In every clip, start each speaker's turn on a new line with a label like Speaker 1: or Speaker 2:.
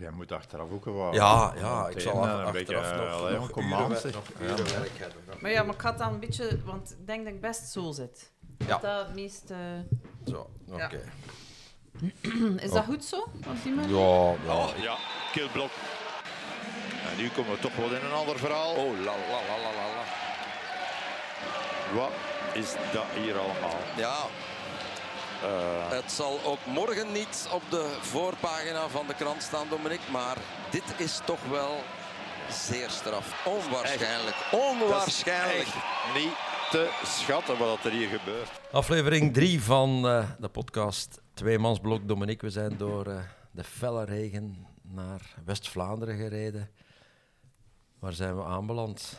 Speaker 1: jij moet achteraf ook wel.
Speaker 2: Ja, ja, ik zal
Speaker 1: eh,
Speaker 2: af-
Speaker 1: een beetje,
Speaker 2: achteraf nog,
Speaker 1: eh, allee,
Speaker 2: nog nog werk hebben.
Speaker 3: Maar ja, maar ik ga dan een beetje, want ik denk dat ik best zo zit.
Speaker 2: Ja.
Speaker 3: Dat dat het meest... eh,
Speaker 2: Zo, oké.
Speaker 3: Ja. is dat goed zo? Op die manier?
Speaker 2: Ja, ja.
Speaker 4: Oh, ja, killblok. En nu komen we toch wel in een ander verhaal.
Speaker 2: Oh, la la la la la la.
Speaker 4: Wat is dat hier allemaal?
Speaker 2: Ja,
Speaker 4: Eh,
Speaker 2: het zal ook morgen niet op de voorpagina van de krant staan, Dominique. Maar dit is toch wel zeer straf. Onwaarschijnlijk. Onwaarschijnlijk.
Speaker 4: echt niet te schatten wat er hier gebeurt.
Speaker 2: Aflevering 3 van eh, de podcast Tweemansblok Dominique. We zijn door eh, de felle regen naar West-Vlaanderen gereden. Waar zijn we aanbeland?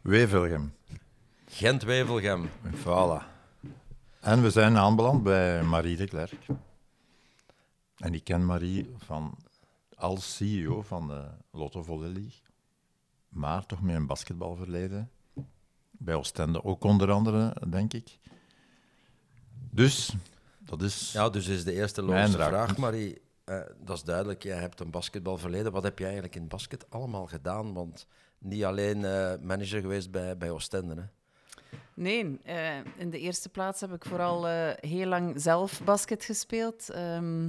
Speaker 1: Wevelgem.
Speaker 2: Gent-Wevelgem.
Speaker 1: Voilà. En we zijn aanbeland bij Marie de Klerk. En ik ken Marie van, als CEO van de Lotto Volley League. Maar toch met een basketbalverleden. Bij Oostende ook onder andere, denk ik. Dus, dat is...
Speaker 2: Ja, dus is de eerste logische
Speaker 1: raak.
Speaker 2: vraag, Marie. Eh, dat is duidelijk, jij hebt een basketbalverleden. Wat heb jij eigenlijk in basket allemaal gedaan? Want niet alleen eh, manager geweest bij, bij Oostende. Hè?
Speaker 3: Nee, eh, in de eerste plaats heb ik vooral eh, heel lang zelf basket gespeeld. Ehm,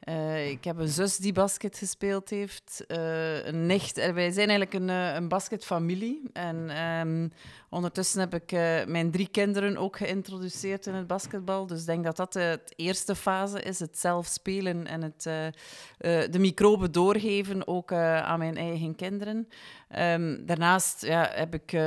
Speaker 3: eh, ik heb een zus die basket gespeeld heeft, een nicht. Wij zijn eigenlijk een, een basketfamilie. En ehm, ondertussen heb ik eh, mijn drie kinderen ook geïntroduceerd in het basketbal. Dus ik denk dat dat de eerste fase is, het zelf spelen en het, eh, eh, de microben doorgeven, ook eh, aan mijn eigen kinderen. Ehm, daarnaast ja, heb ik eh,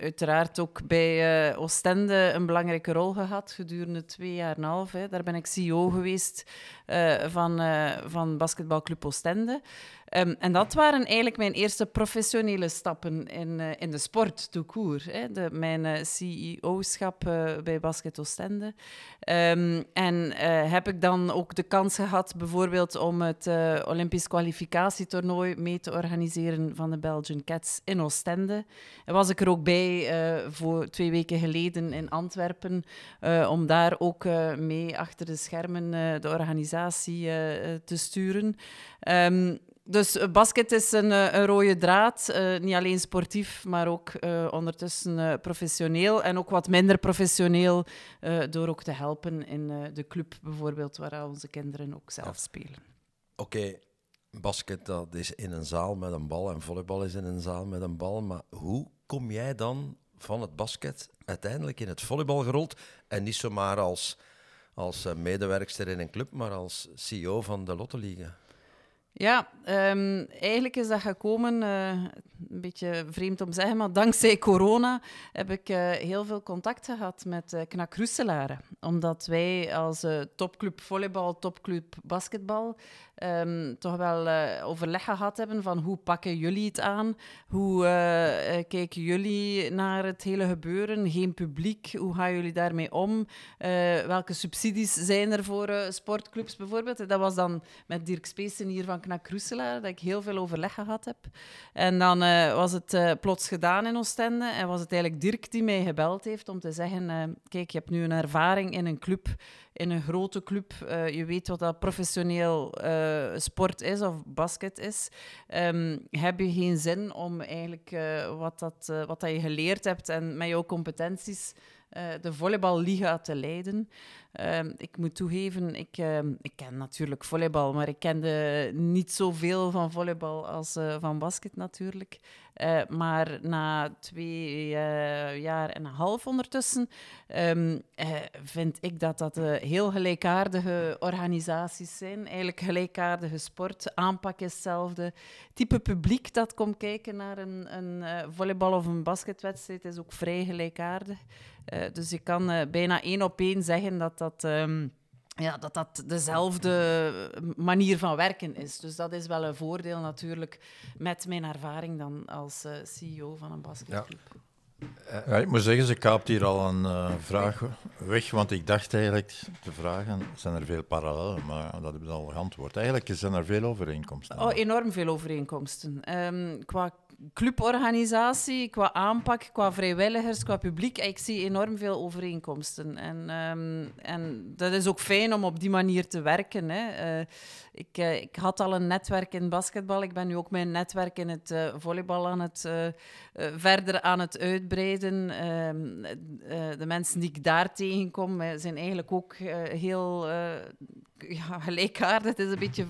Speaker 3: uiteraard ook bij eh, Oostende een belangrijke rol gehad gedurende twee jaar en een half. Hè. Daar ben ik CEO geweest eh, van, eh, van basketbalclub Oostende. Ehm, en dat waren eigenlijk mijn eerste professionele stappen in, eh, in de sport, tout Hè. De, mijn eh, CEO-schap eh, bij Basket Oostende. Ehm, en eh, heb ik dan ook de kans gehad bijvoorbeeld om het Olympisch kwalificatietoernooi mee te organiseren van de Belgian Cats in Oostende. En was ik er ook bij voor twee weken geleden in Antwerpen, om daar ook mee achter de schermen de organisatie te sturen. Ehm, dus eh, basket is een, eh, een rode draad, eh, niet alleen sportief, maar ook ondertussen professioneel en ook wat minder professioneel, door ook te helpen in de club bijvoorbeeld, waar onze kinderen ook zelf spelen.
Speaker 2: Oké, basket dat is in een zaal met een bal en volleybal is in een zaal met een bal. Maar hoe kom jij dan van het basket uiteindelijk in het volleybal gerold? En niet zomaar als, als medewerkster in een club, maar als CEO van de Lotto League?
Speaker 3: Ja, ehm, eigenlijk is dat gekomen, eh, een beetje vreemd om te zeggen, maar dankzij corona heb ik eh, heel veel contact gehad met eh Knak. Omdat wij als topclub volleybal, topclub basketbal, ehm, toch wel overleg gehad hebben van hoe pakken jullie het aan? Hoe kijken jullie naar het hele gebeuren? Geen publiek, hoe gaan jullie daarmee om? Welke subsidies zijn er voor sportclubs bijvoorbeeld? Dat was dan met Dirk Speesen hier van Knak Roeselaar, dat ik heel veel overleg gehad heb. En dan eh, was het eh, plots gedaan in Oostende en was het eigenlijk Dirk die mij gebeld heeft om te zeggen, eh, kijk, je hebt nu een ervaring in een club, in een grote club. Je weet wat dat professioneel sport is of basket is. Ehm, heb je geen zin om eigenlijk wat, dat, wat dat je geleerd hebt en met jouw competenties eh, de volleyballiga te leiden? Ehm, ik moet toegeven, ik, ehm, ik ken natuurlijk volleybal, maar ik kende niet zoveel van volleybal als eh, van basket natuurlijk. Eh, maar na twee eh, jaar en een half ondertussen ehm, eh, vind ik dat dat heel gelijkaardige organisaties zijn. Eigenlijk gelijkaardige sport. Aanpak is hetzelfde. Type publiek dat komt kijken naar een, een volleybal- of een basketwedstrijd is ook vrij gelijkaardig. Dus ik kan bijna één op één zeggen dat dat... ehm, ja, dat dat dezelfde manier van werken is. Dus dat is wel een voordeel natuurlijk met mijn ervaring dan als eh, CEO van een basketclub.
Speaker 1: Ja, ik moet zeggen, ze kaapt hier al een eh, vraag weg, want ik dacht eigenlijk te vragen, zijn er veel parallellen, maar dat hebben we al geantwoord. Eigenlijk zijn er veel overeenkomsten.
Speaker 3: Oh, enorm veel overeenkomsten. Ehm, qua cluborganisatie, qua aanpak, qua vrijwilligers, qua publiek, ik zie enorm veel overeenkomsten. En, ehm, en dat is ook fijn om op die manier te werken. Hè. Eh, ik, uh, ik had al een netwerk in basketbal. Ik ben nu ook mijn netwerk in het uh, volleybal aan het, verder aan het uitbreiden. Ehm, de mensen die ik daar tegenkom zijn eigenlijk ook heel ja, gelijkaardig. Het is een beetje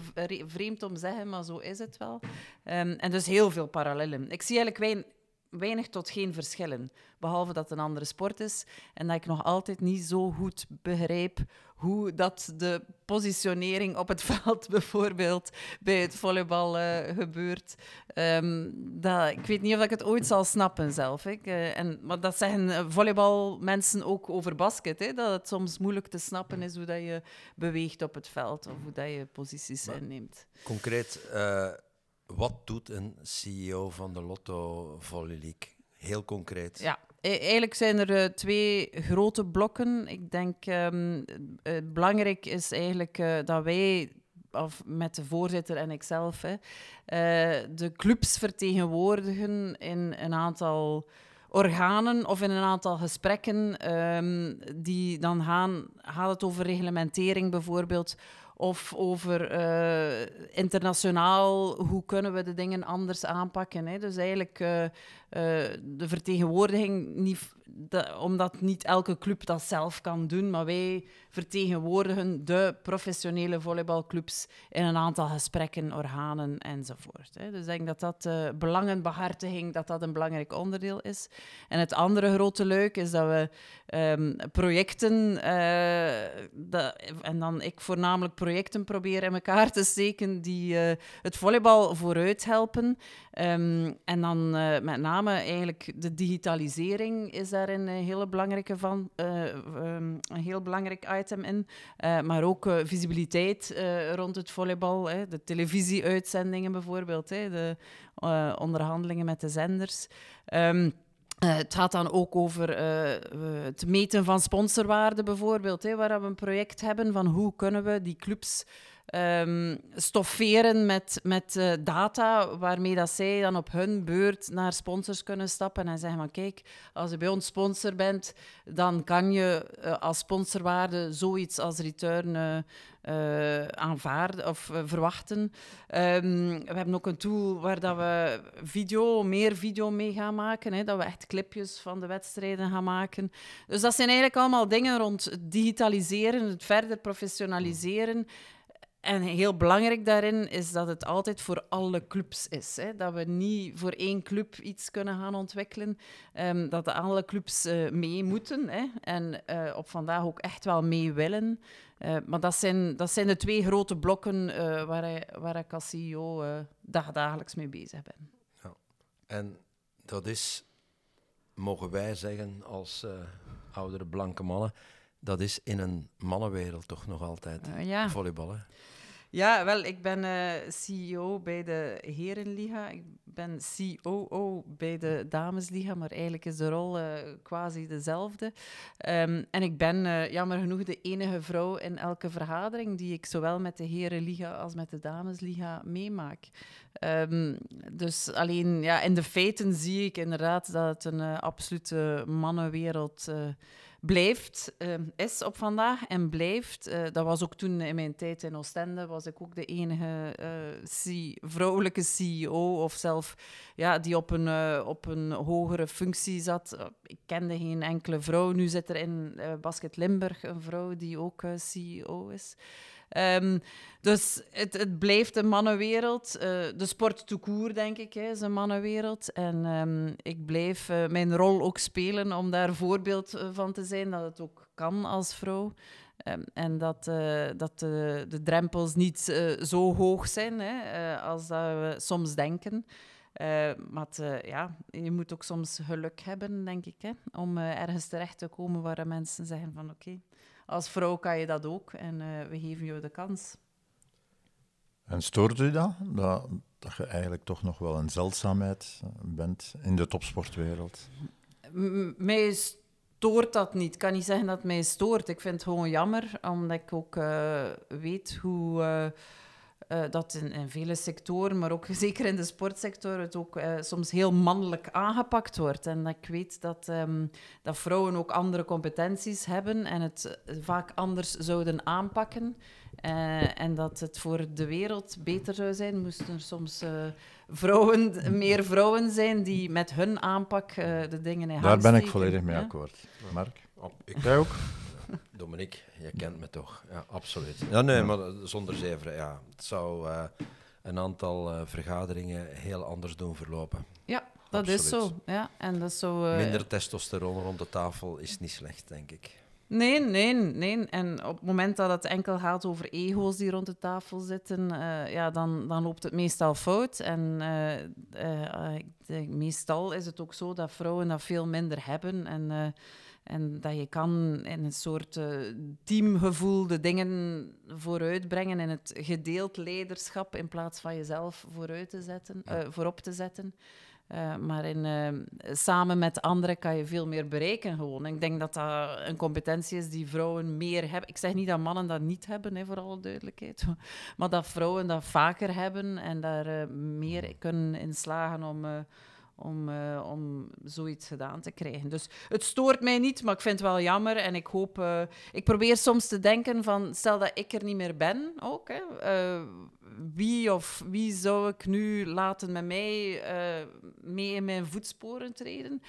Speaker 3: vreemd om te zeggen, maar zo is het wel. Um, en dus heel veel parallellen. Ik zie eigenlijk weinig tot geen verschillen. Behalve dat het een andere sport is en dat ik nog altijd niet zo goed begrijp hoe dat de positionering op het veld bijvoorbeeld bij het volleybal uh, gebeurt. Um, dat, ik weet niet of ik het ooit zal snappen zelf. Hè. Uh, en, maar dat zeggen uh, volleybalmensen ook over basket. Hè, dat het soms moeilijk te snappen is hoe dat je beweegt op het veld of hoe dat je posities maar, inneemt.
Speaker 2: Concreet, wat doet een CEO van de Lotto Volley League? Heel concreet.
Speaker 3: Ja, e-, eigenlijk zijn er uh, twee grote blokken. Ik denk um, uh, belangrijk is eigenlijk uh, dat wij, of met de voorzitter en ikzelf, hè, de clubs vertegenwoordigen in een aantal organen of in een aantal gesprekken um, die dan gaan, gaat het over reglementering bijvoorbeeld of over uh, internationaal, hoe kunnen we de dingen anders aanpakken. Hè? Dus eigenlijk uh, de vertegenwoordiging, niet, omdat niet elke club dat zelf kan doen, maar wij vertegenwoordigen de professionele volleybalclubs in een aantal gesprekken, organen enzovoort. Hè. Dus ik denk dat dat uh, belangenbehartiging dat dat een belangrijk onderdeel is. En het andere grote leuk is dat we um, projecten, dat, en dan ik voornamelijk projecten probeer in elkaar te steken die het volleybal vooruit helpen. Um, en dan met name eigenlijk de digitalisering is daar een hele belangrijke van, um, een heel belangrijk item in. Uh, maar ook visibiliteit rond het volleybal. Hè. De televisieuitzendingen bijvoorbeeld. Hè. De onderhandelingen met de zenders. Um, het gaat dan ook over het meten van sponsorwaarde bijvoorbeeld. Hè, waar we een project hebben van hoe kunnen we die clubs um, stofferen met, met uh, data waarmee dat zij dan op hun beurt naar sponsors kunnen stappen en zeggen van kijk, als je bij ons sponsor bent, dan kan je uh, als sponsorwaarde zoiets als return uh, aanvaarden of verwachten. Um, we hebben ook een tool waar dat we video, meer video mee gaan maken. Hè, dat we echt clipjes van de wedstrijden gaan maken. Dus dat zijn eigenlijk allemaal dingen rond digitaliseren, het verder professionaliseren. En heel belangrijk daarin is dat het altijd voor alle clubs is. Hè? Dat we niet voor één club iets kunnen gaan ontwikkelen. Um, dat alle clubs uh, mee moeten. Hè? En uh, op vandaag ook echt wel mee willen. Uh, maar dat zijn, dat zijn de twee grote blokken waar, hij, waar ik als CEO dag, dagelijks mee bezig ben.
Speaker 2: Ja. En dat is, mogen wij zeggen als oudere blanke mannen, dat is in een mannenwereld toch nog altijd
Speaker 3: ja.
Speaker 2: volleyballen.
Speaker 3: Ja, wel, ik ben uh, CEO bij de Herenliga. Ik ben COO bij de Damesliga, maar eigenlijk is de rol uh, quasi dezelfde. Um, en ik ben uh, jammer genoeg de enige vrouw in elke vergadering die ik zowel met de Herenliga als met de Damesliga meemaak. Um, dus alleen ja, in de feiten zie ik inderdaad dat het een absolute mannenwereld is blijft, uh, is op vandaag en blijft. Uh, dat was ook toen in mijn tijd in Oostende, was ik ook de enige uh, vrouwelijke CEO of zelf ja, die op een, op een hogere functie zat. ik kende geen enkele vrouw. Nu zit er in Basket Limburg een vrouw die ook CEO is. Um, dus het, het, blijft een mannenwereld. Uh, de sport toekoer, denk ik, hè, is een mannenwereld. En um, ik blijf uh, mijn rol ook spelen om daar voorbeeld uh, van te zijn, dat het ook kan als vrouw. Um, en dat, dat de drempels niet zo hoog zijn hè, als dat we soms denken. maar ja, je moet ook soms geluk hebben, denk ik, hè, om ergens terecht te komen waar mensen zeggen van oké, als vrouw kan je dat ook en uh, we geven je de kans.
Speaker 1: En stoort u dat? dat? Dat je eigenlijk toch nog wel een zeldzaamheid bent in de topsportwereld?
Speaker 3: M mij stoort dat niet. Ik kan niet zeggen dat het mij stoort. Ik vind het gewoon jammer, omdat ik ook uh, weet hoe... Uh, eh, dat in, in vele sectoren, maar ook zeker in de sportsector, het ook eh, soms heel mannelijk aangepakt wordt. En dat ik weet dat, ehm, dat vrouwen ook andere competenties hebben en het eh, vaak anders zouden aanpakken. Eh, en dat het voor de wereld beter zou zijn, moesten er soms eh, vrouwen, meer vrouwen zijn die met hun aanpak eh, de dingen in
Speaker 1: Daar ben ik volledig mee akkoord. Mark?
Speaker 2: Ik,
Speaker 1: Jij ook?
Speaker 2: Dominique, je kent me toch? Ja, absoluut. Ja, nee, maar zonder zeven. Ja, het zou eh, een aantal eh, vergaderingen heel anders doen verlopen.
Speaker 3: Ja, dat is zo. Ja, en dat is zo eh,
Speaker 2: Minder testosteron rond de tafel is niet slecht, denk ik.
Speaker 3: Nee, nee, nee. En op het moment dat het enkel gaat over ego's die rond de tafel zitten, ja, dan, dan loopt het meestal fout. En meestal is het ook zo dat vrouwen dat veel minder hebben. En, en dat je kan in een soort eh, teamgevoel de dingen vooruitbrengen in het gedeeld leiderschap in plaats van jezelf vooruit te zetten, eh, voorop te zetten. Eh, maar in, samen met anderen kan je veel meer bereiken gewoon. En ik denk dat dat een competentie is die vrouwen meer hebben. Ik zeg niet dat mannen dat niet hebben, hè, voor alle duidelijkheid. Maar dat vrouwen dat vaker hebben en daar meer kunnen in slagen om, om, eh, om zoiets gedaan te krijgen. Dus het stoort mij niet, maar ik vind het wel jammer. En ik hoop... eh, ik probeer soms te denken van... Stel dat ik er niet meer ben, ook. Eh, wie of wie zou ik nu laten met mij mee in mijn voetsporen treden?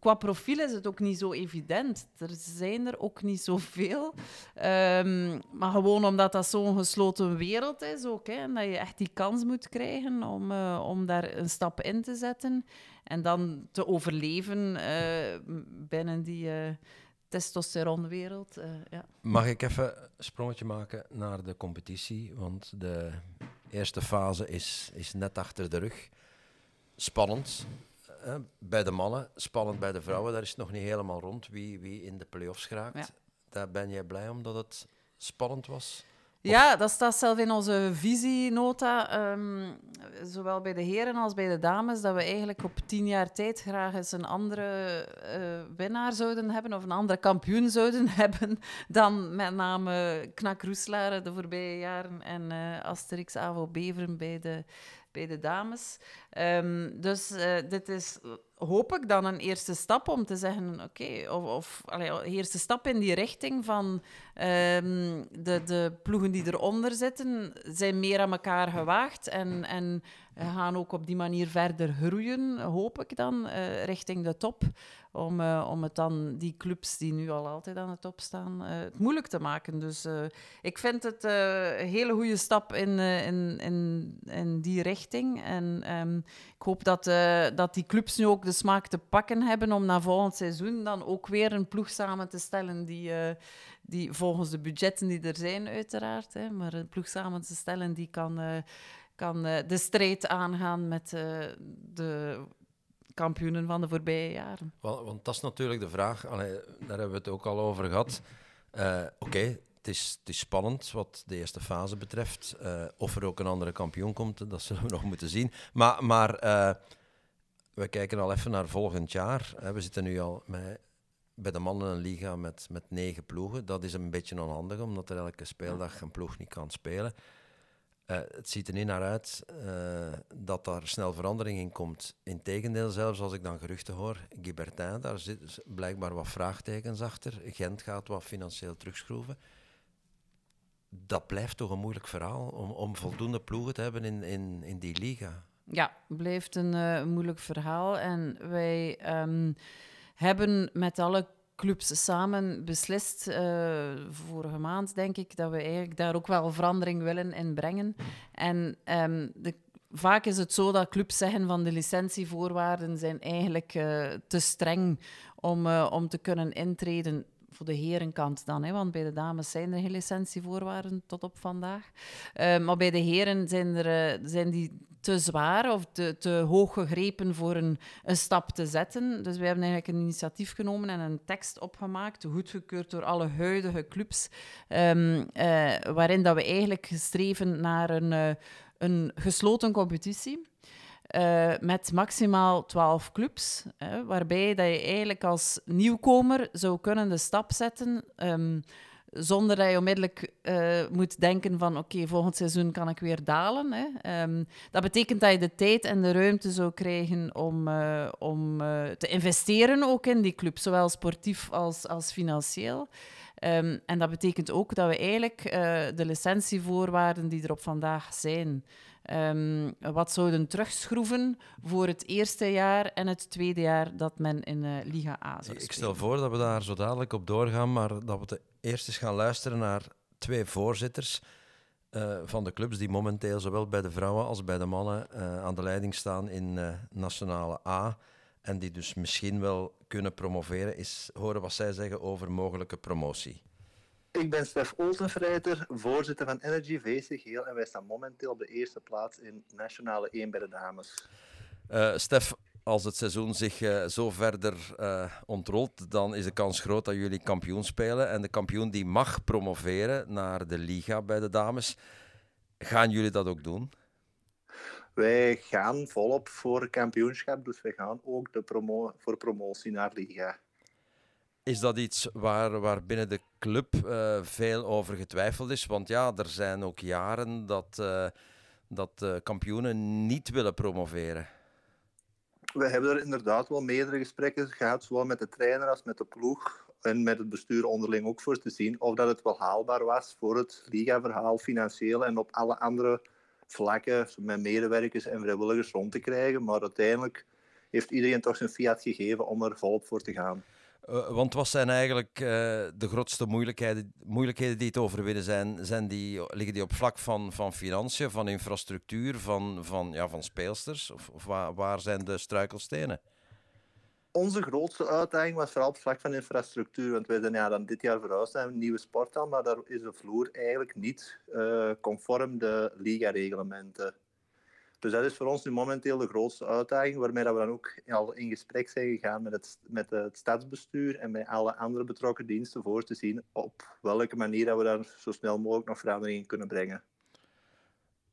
Speaker 3: Qua profiel is het ook niet zo evident. Er zijn er ook niet zoveel. Ehm, maar gewoon omdat dat zo'n gesloten wereld is ook. Hè, en dat je echt die kans moet krijgen om, eh, om daar een stap in te zetten. En dan te overleven eh, binnen die eh testosteronwereld. ja.
Speaker 2: Mag ik even een sprongetje maken naar de competitie? Want de eerste fase is, is net achter de rug. Spannend bij de mannen, spannend bij de vrouwen. Daar is het nog niet helemaal rond wie, wie in de play-offs geraakt.
Speaker 3: Ja.
Speaker 2: Daar ben jij blij omdat het spannend was?
Speaker 3: Ja, dat staat zelf in onze visienota, ehm, zowel bij de heren als bij de dames, dat we eigenlijk op tien jaar tijd graag eens een andere eh, winnaar zouden hebben of een andere kampioen zouden hebben dan met name Knak Roeslaren de voorbije jaren en eh, Asterix Avo Beveren bij de, bij de dames. Ehm, dus eh, dit is, hoop ik, dan een eerste stap om te zeggen, oké, of, of een eerste stap in die richting van ehm, de, de ploegen die eronder zitten, zijn meer aan elkaar gewaagd en, en gaan ook op die manier verder groeien, hoop ik dan, eh, richting de top. Om, eh, om het dan die clubs die nu al altijd aan de top staan, eh, het moeilijk te maken. Dus eh, ik vind het een hele goede stap in, in, in, in die richting. En ehm, ik hoop dat, dat die clubs nu ook de smaak te pakken hebben om na volgend seizoen dan ook weer een ploeg samen te stellen die, die volgens de budgetten die er zijn uiteraard, hè, maar een ploeg samen te stellen die kan, kan de strijd aangaan met de kampioenen van de voorbije jaren.
Speaker 2: Want, want dat is natuurlijk de vraag, daar hebben we het ook al over gehad. Eh, Oké, het, is, het is spannend wat de eerste fase betreft. Eh, of er ook een andere kampioen komt, dat zullen we nog moeten zien. Maar, maar eh, we kijken al even naar volgend jaar. We zitten nu al met, bij de mannen liga met, met negen ploegen. Dat is een beetje onhandig, omdat er elke speeldag een ploeg niet kan spelen. Eh, het ziet er niet naar uit eh, dat daar snel verandering in komt. Integendeel, zelfs als ik dan geruchten hoor, Gibertin, daar zitten blijkbaar wat vraagtekens achter. Gent gaat wat financieel terugschroeven. Dat blijft toch een moeilijk verhaal om, om voldoende ploegen te hebben in, in, in die liga.
Speaker 3: Ja, blijft een eh, moeilijk verhaal. En wij ehm, hebben met alle clubs samen beslist, eh, vorige maand denk ik, dat we eigenlijk daar ook wel verandering willen in brengen. En ehm, de, vaak is het zo dat clubs zeggen van de licentievoorwaarden zijn eigenlijk eh, te streng om, eh, om te kunnen intreden. Voor de herenkant dan, hè, want bij de dames zijn er geen licentievoorwaarden tot op vandaag. Maar bij de heren zijn, er, zijn die te zwaar of te, te hoog gegrepen voor een, een stap te zetten. Dus wij hebben eigenlijk een initiatief genomen en een tekst opgemaakt, goedgekeurd door alle huidige clubs, ehm, eh, waarin dat we eigenlijk streven naar een, eh, een gesloten competitie. eh, met maximaal 12 clubs, hè, waarbij dat je eigenlijk als nieuwkomer zou kunnen de stap zetten, ehm, zonder dat je onmiddellijk uh, moet denken van oké, volgend seizoen kan ik weer dalen. Hè. Um, dat betekent dat je de tijd en de ruimte zou krijgen om, uh, om uh, te investeren ook in die club, zowel sportief als, als financieel. Um, en dat betekent ook dat we eigenlijk de licentievoorwaarden die er op vandaag zijn, um, wat zouden terugschroeven voor het eerste jaar en het tweede jaar dat men in uh, Liga A zou spelen.
Speaker 2: Ik stel voor dat we daar zo dadelijk op doorgaan, maar dat we eerst eens gaan luisteren naar twee voorzitters uh, van de clubs die momenteel zowel bij de vrouwen als bij de mannen uh, aan de leiding staan in Nationale A en die dus misschien wel kunnen promoveren, is horen wat zij zeggen over mogelijke promotie.
Speaker 5: Ik ben Stef Olsenvrijter, voorzitter van Energy VC Geel en wij staan momenteel op de eerste plaats in Nationale 1 bij de dames.
Speaker 2: Uh, Stef, als het seizoen zich uh, zo verder uh, ontrolt, dan is de kans groot dat jullie kampioen spelen. En de kampioen die mag promoveren naar de Liga bij de dames. Gaan jullie dat ook doen?
Speaker 5: Wij gaan volop voor kampioenschap, dus wij gaan ook de promo voor promotie naar Liga.
Speaker 2: Is dat iets waar, waar binnen de club uh, veel over getwijfeld is? Want ja, er zijn ook jaren dat, dat kampioenen niet willen promoveren.
Speaker 5: We hebben er inderdaad wel meerdere gesprekken gehad, zowel met de trainer als met de ploeg en met het bestuur onderling ook voor te zien of dat het wel haalbaar was voor het ligaverhaal financieel en op alle andere vlakken met medewerkers en vrijwilligers rond te krijgen. Maar uiteindelijk heeft iedereen toch zijn fiat gegeven om er volop voor te gaan.
Speaker 2: Uh, want wat zijn eigenlijk uh, de grootste moeilijkheden, moeilijkheden die te overwinnen zijn? zijn die, liggen die op vlak van, van financiën, van infrastructuur, van, van, ja, van speelsters? Of, of waar, waar zijn de struikelstenen?
Speaker 5: Onze grootste uitdaging was vooral op vlak van infrastructuur. Want wij zijn ja, dan dit jaar verhuisd naar een nieuwe sporthal, maar daar is de vloer eigenlijk niet uh, conform de liga-reglementen. Dus dat is voor ons nu momenteel de grootste uitdaging, waarmee dat we dan ook al in gesprek zijn gegaan met het, met het stadsbestuur en met alle andere betrokken diensten voor te zien op welke manier dat we daar zo snel mogelijk nog verandering kunnen brengen.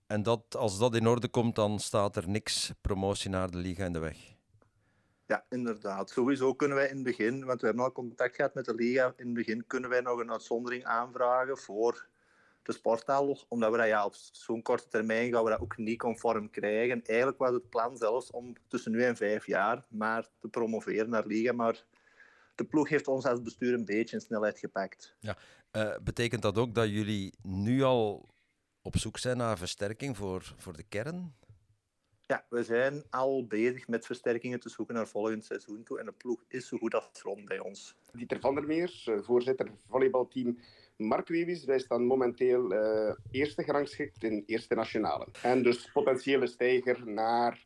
Speaker 2: En dat, als dat in orde komt, dan staat er niks promotie naar de Liga in de weg?
Speaker 5: Ja, inderdaad. Sowieso kunnen wij in het begin, want we hebben al contact gehad met de Liga, in het begin kunnen wij nog een uitzondering aanvragen voor de sporthal, omdat we dat ja, op zo'n korte termijn gaan we dat ook niet conform krijgen. Eigenlijk was het plan zelfs om tussen nu en vijf jaar maar te promoveren naar Liga, maar de ploeg heeft ons als bestuur een beetje in snelheid gepakt.
Speaker 2: Ja, uh, betekent dat ook dat jullie nu al op zoek zijn naar versterking voor, voor de kern?
Speaker 5: Ja, we zijn al bezig met versterkingen te zoeken naar volgend seizoen toe. En de ploeg is zo goed als rond bij ons.
Speaker 6: Dieter van der Meer, eh, voorzitter volleybalteam Mark Webis. Wij staan momenteel uh, eerste gerangschikt in eerste nationale. En dus potentiële stijger naar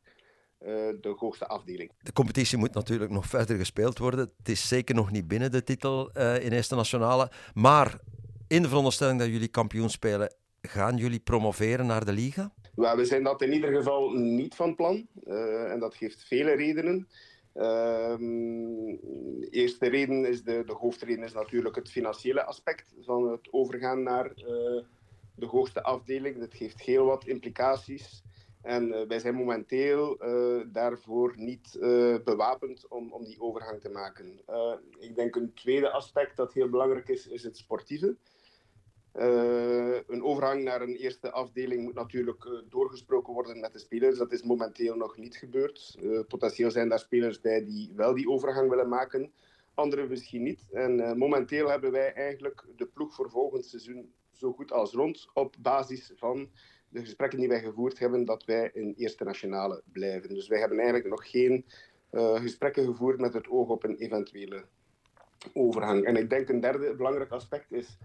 Speaker 6: uh, de hoogste afdeling.
Speaker 2: De competitie moet natuurlijk nog verder gespeeld worden. Het is zeker nog niet binnen de titel uh, in eerste nationale. Maar in de veronderstelling dat jullie kampioen spelen, gaan jullie promoveren naar de liga?
Speaker 6: we zijn dat in ieder geval niet van plan. en dat heeft vele redenen. Um, eerste reden is de, de hoofdreden is natuurlijk het financiële aspect van het overgaan naar uh, de hoogste afdeling. Dat heeft heel wat implicaties. En uh, wij zijn momenteel uh, daarvoor niet bewapend om, om die overgang te maken. ik denk een tweede aspect dat heel belangrijk is, is het sportieve. Uh, een overgang naar een eerste afdeling moet natuurlijk uh, doorgesproken worden met de spelers. Dat is momenteel nog niet gebeurd. Uh, potentieel zijn daar spelers bij die wel die overgang willen maken, anderen misschien niet. En momenteel hebben wij eigenlijk de ploeg voor volgend seizoen zo goed als rond op basis van de gesprekken die wij gevoerd hebben dat wij in eerste nationale blijven. Dus wij hebben eigenlijk nog geen gesprekken gevoerd met het oog op een eventuele overgang. En ik denk een derde belangrijk aspect is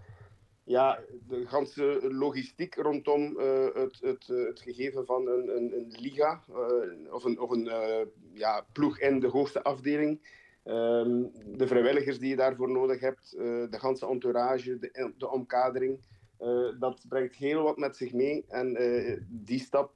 Speaker 6: ja, de ganse logistiek rondom uh, het, het, eh, het gegeven van een, een, een liga uh, of een, of een ja, ploeg in de hoogste afdeling. Um, de vrijwilligers die je daarvoor nodig hebt, de ganse entourage, de, de omkadering. Dat brengt heel wat met zich mee en die stap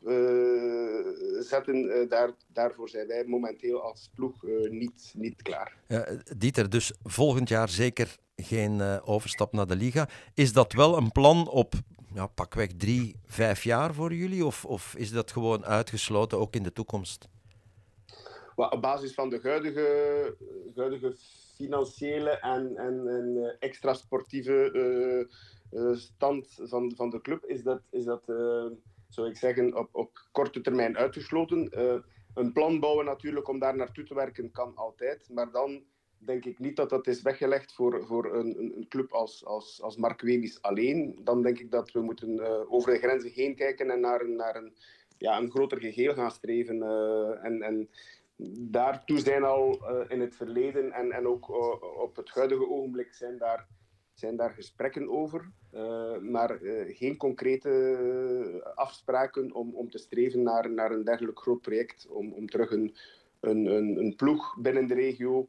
Speaker 6: zetten, daar, daarvoor zijn wij momenteel als ploeg niet, niet klaar.
Speaker 2: Ja, Dieter, dus volgend jaar zeker geen overstap naar de Liga. Is dat wel een plan op ja, pakweg drie, vijf jaar voor jullie? Of, of is dat gewoon uitgesloten ook in de toekomst?
Speaker 6: Op basis van de huidige, huidige financiële en, en, en eh, extra sportieve uh, stand van, van de club is dat, is dat zou ik zeggen, op, op korte termijn uitgesloten. een plan bouwen natuurlijk om daar naartoe te werken kan altijd, maar dan denk ik niet dat dat is weggelegd voor, voor een, een club als, als, als alleen. Dan denk ik dat we moeten over de grenzen heen kijken en naar een, naar een, ja, een groter geheel gaan streven. en, en daartoe zijn al in het verleden en, en ook op het huidige ogenblik zijn daar, zijn daar gesprekken over, uh, maar geen concrete afspraken om, om te streven naar, naar een dergelijk groot project, om, om terug een, een, een, ploeg binnen de regio,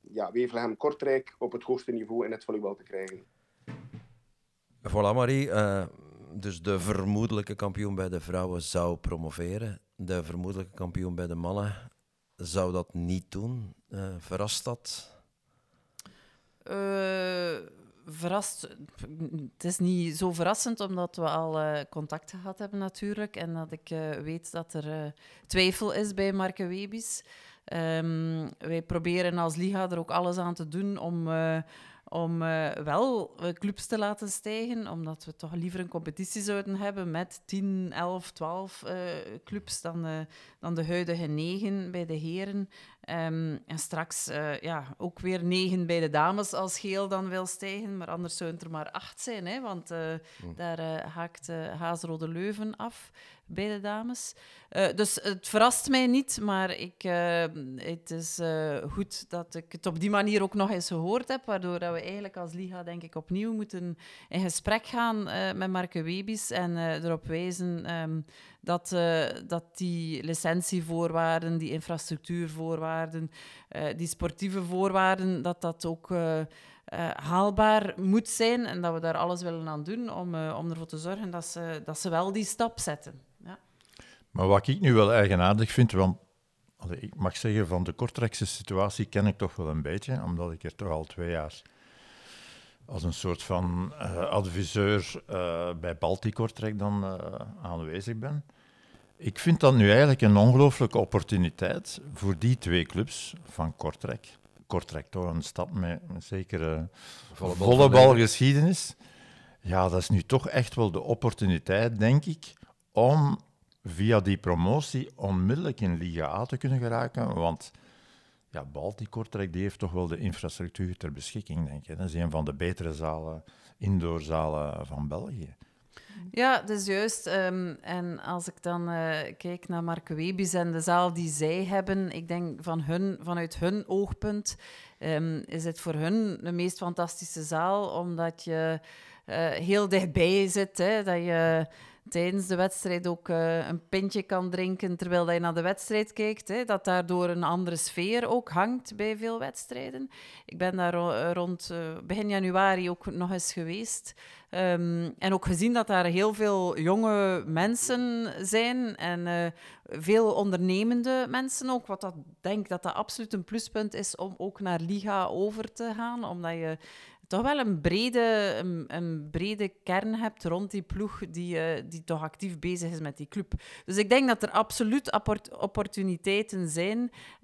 Speaker 6: ja, Wevelgem-Kortrijk, op het hoogste niveau in het volleybal te krijgen.
Speaker 2: Voilà Marie, dus de vermoedelijke kampioen bij de vrouwen zou promoveren de vermoedelijke kampioen bij de mannen zou dat niet doen. Uh, verrast dat?
Speaker 3: Uh, verrast. Het is niet zo verrassend, omdat we al uh, contact gehad hebben natuurlijk. En dat ik weet dat er twijfel is bij Marke Webis. Um, wij proberen als Liga er ook alles aan te doen om om wel clubs te laten stijgen, omdat we toch liever een competitie zouden hebben met 10, 11, 12 uh, clubs dan, dan de huidige 9 bij de heren. Um, en straks ja, ook weer 9 bij de dames als geel dan wil stijgen, maar anders zouden het er maar 8 zijn, hè, want mm. daar haakt Haasrode Leuven af bij de dames. Uh, dus het verrast mij niet, maar ik, uh, het is uh, goed dat ik het op die manier ook nog eens gehoord heb, waardoor dat we eigenlijk als Liga denk ik opnieuw moeten in gesprek gaan met Marke Webis en erop wijzen um, dat, dat die licentievoorwaarden, die infrastructuurvoorwaarden, die sportieve voorwaarden, dat dat ook... haalbaar moet zijn en dat we daar alles willen aan doen om, om ervoor te zorgen dat ze, dat ze wel die stap zetten.
Speaker 1: Maar wat ik nu wel eigenaardig vind, want ik mag zeggen, van de Kortrijkse situatie ken ik toch wel een beetje, omdat ik er toch al twee jaar als een soort van uh, adviseur uh, bij Balti Kortrijk dan uh, aanwezig ben. Ik vind dat nu eigenlijk een ongelooflijke opportuniteit voor die twee clubs van Kortrijk. Kortrijk toch een stad met een zekere volleybalgeschiedenis. Ja, dat is nu toch echt wel de opportuniteit, denk ik, om via die promotie onmiddellijk in Liga A te kunnen geraken. Want ja, Balti Kortrijk die heeft toch wel de infrastructuur ter beschikking, denk ik. Dat is een van de betere zalen, indoorzalen van België.
Speaker 3: Ja, dat is juist. Um, en als ik dan uh, kijk naar Mark Webis en de zaal die zij hebben, ik denk van hun, vanuit hun oogpunt um, is het voor hun de meest fantastische zaal, omdat je uh, heel dichtbij zit. Hè, dat je tijdens de wedstrijd ook uh, een pintje kan drinken terwijl je naar de wedstrijd kijkt. Hè, dat daardoor een andere sfeer ook hangt bij veel wedstrijden. Ik ben daar uh, rond uh, begin januari ook nog eens geweest. Um, en ook gezien dat daar heel veel jonge mensen zijn en veel ondernemende mensen ook. Wat dat denk dat dat absoluut een pluspunt is om ook naar Liga over te gaan. Omdat je toch wel een brede, een, brede kern hebt rond die ploeg die, uh, die toch actief bezig is met die club. Dus ik denk dat er absoluut opportuniteiten zijn.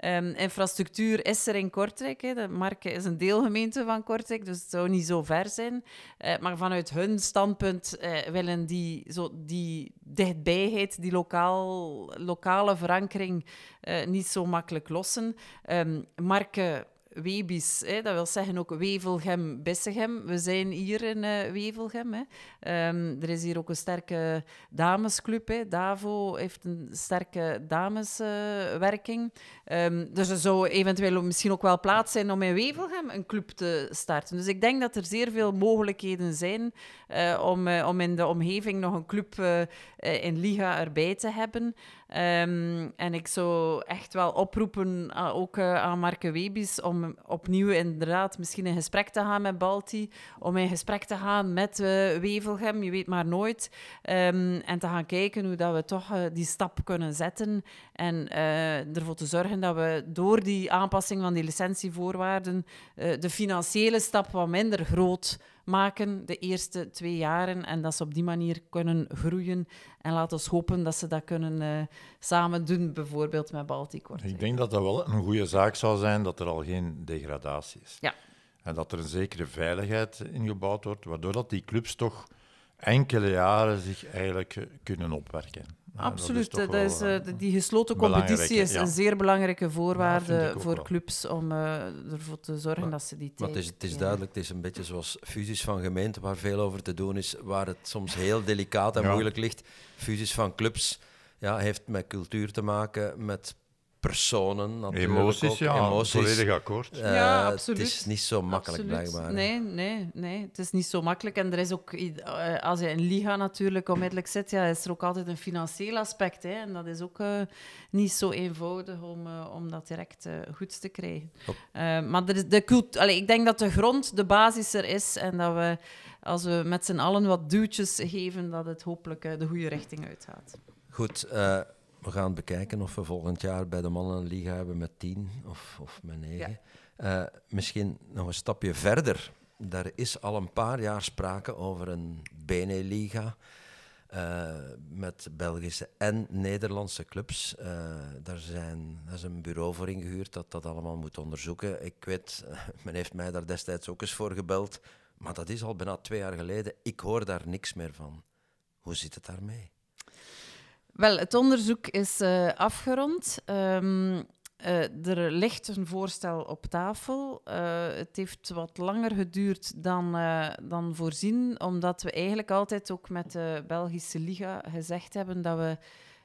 Speaker 3: Um, infrastructuur is er in Kortrijk. Hè. De Marke is een deelgemeente van Kortrijk, dus het zou niet zo ver zijn. Uh, maar vanuit hun standpunt uh, willen die, zo, die dichtbijheid, die lokaal, lokale verankering niet zo makkelijk lossen. Um, Marke Webis, hè, dat wil zeggen ook Wevelgem, Bissegem. We zijn hier in uh, Wevelgem. Hè. Um, er is hier ook een sterke damesclub. Hè. Davo heeft een sterke dameswerking. Um, dus er zou eventueel misschien ook wel plaats zijn om in Wevelgem een club te starten. Dus ik denk dat er zeer veel mogelijkheden zijn uh, om, uh, om in de omgeving nog een club in Liga erbij te hebben. Um, en ik zou echt wel oproepen, uh, ook uh, aan Marke Webis, om opnieuw inderdaad misschien in gesprek te gaan met Balti, om in gesprek te gaan met uh, Wevelgem, je weet maar nooit, um, en te gaan kijken hoe dat we toch die stap kunnen zetten en ervoor te zorgen dat we door die aanpassing van die licentievoorwaarden de financiële stap wat minder groot maken de eerste twee jaren en dat ze op die manier kunnen groeien. En laten we hopen dat ze dat kunnen uh, samen doen, bijvoorbeeld met Baltic
Speaker 1: Ik denk dat dat wel een goede zaak zou zijn dat er al geen degradatie is.
Speaker 3: Ja.
Speaker 1: En dat er een zekere veiligheid ingebouwd wordt, waardoor dat die clubs toch enkele jaren zich eigenlijk kunnen opwerken.
Speaker 3: Absoluut. Dat is, dat is uh, die gesloten competitie is een zeer belangrijke voorwaarde voor clubs om uh, ervoor te zorgen
Speaker 2: maar,
Speaker 3: dat ze die tijd...
Speaker 2: Maar het is, het is duidelijk, het is een beetje zoals fusies van gemeenten, waar veel over te doen is, waar het soms heel delicaat en ja. moeilijk ligt. Fusies van clubs ja, heeft met cultuur te maken, met personen.
Speaker 1: Emoties,
Speaker 2: ook.
Speaker 1: ja.
Speaker 2: Emoties.
Speaker 1: Volledig akkoord.
Speaker 3: Uh, ja, absoluut.
Speaker 2: Het is niet zo makkelijk,
Speaker 3: absoluut.
Speaker 2: blijkbaar.
Speaker 3: Nee, nee, nee. Het is niet zo makkelijk. En er is ook, uh, als je een liga natuurlijk onmiddellijk zit, ja, is er ook altijd een financieel aspect. Hè. En dat is ook uh, niet zo eenvoudig om, om dat direct goed te krijgen. maar er is de cult Allee, ik denk dat de grond, de basis er is. En dat we, als we met z'n allen wat duwtjes geven, dat het hopelijk de goede richting uitgaat.
Speaker 2: Goed. We gaan bekijken of we volgend jaar bij de mannen een liga hebben met tien of, of met negen. Ja. Uh, misschien nog een stapje verder. Daar is al een paar jaar sprake over een Bene-liga. Uh, met Belgische en Nederlandse clubs. Uh, daar, zijn, daar is een bureau voor ingehuurd dat dat allemaal moet onderzoeken. Ik weet, men heeft mij daar destijds ook eens voor gebeld. Maar dat is al bijna twee jaar geleden. Ik hoor daar niks meer van. Hoe zit het daarmee?
Speaker 3: Wel, het onderzoek is uh, afgerond. Um, uh, er ligt een voorstel op tafel. Uh, het heeft wat langer geduurd dan, dan voorzien, omdat we eigenlijk altijd ook met de Belgische Liga gezegd hebben dat we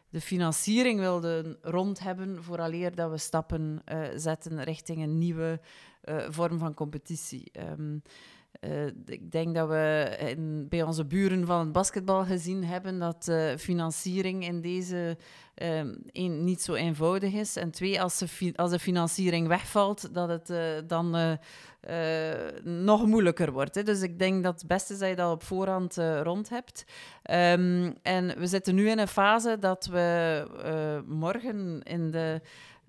Speaker 3: de financiering wilden rond hebben vooraleer dat we stappen zetten richting een nieuwe vorm van competitie. Um, uh, ik denk dat we bij onze buren van het basketbal gezien hebben dat uh, financiering in deze één, niet zo eenvoudig is. En twee, als, de, als de financiering wegvalt, dat het dan nog moeilijker wordt. Hè. Dus ik denk dat het beste is dat je dat op voorhand rond hebt. Um, en we zitten nu in een fase dat we morgen in de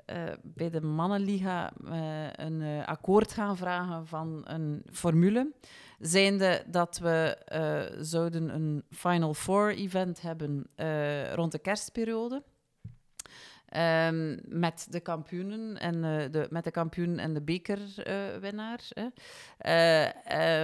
Speaker 3: uh, bij de Mannenliga uh, een uh, akkoord gaan vragen van een formule. Zijnde dat we zouden een Final Four event hebben rond de kerstperiode. Um, met de kampioenen en de, met de kampioen en de bekerwinnaar.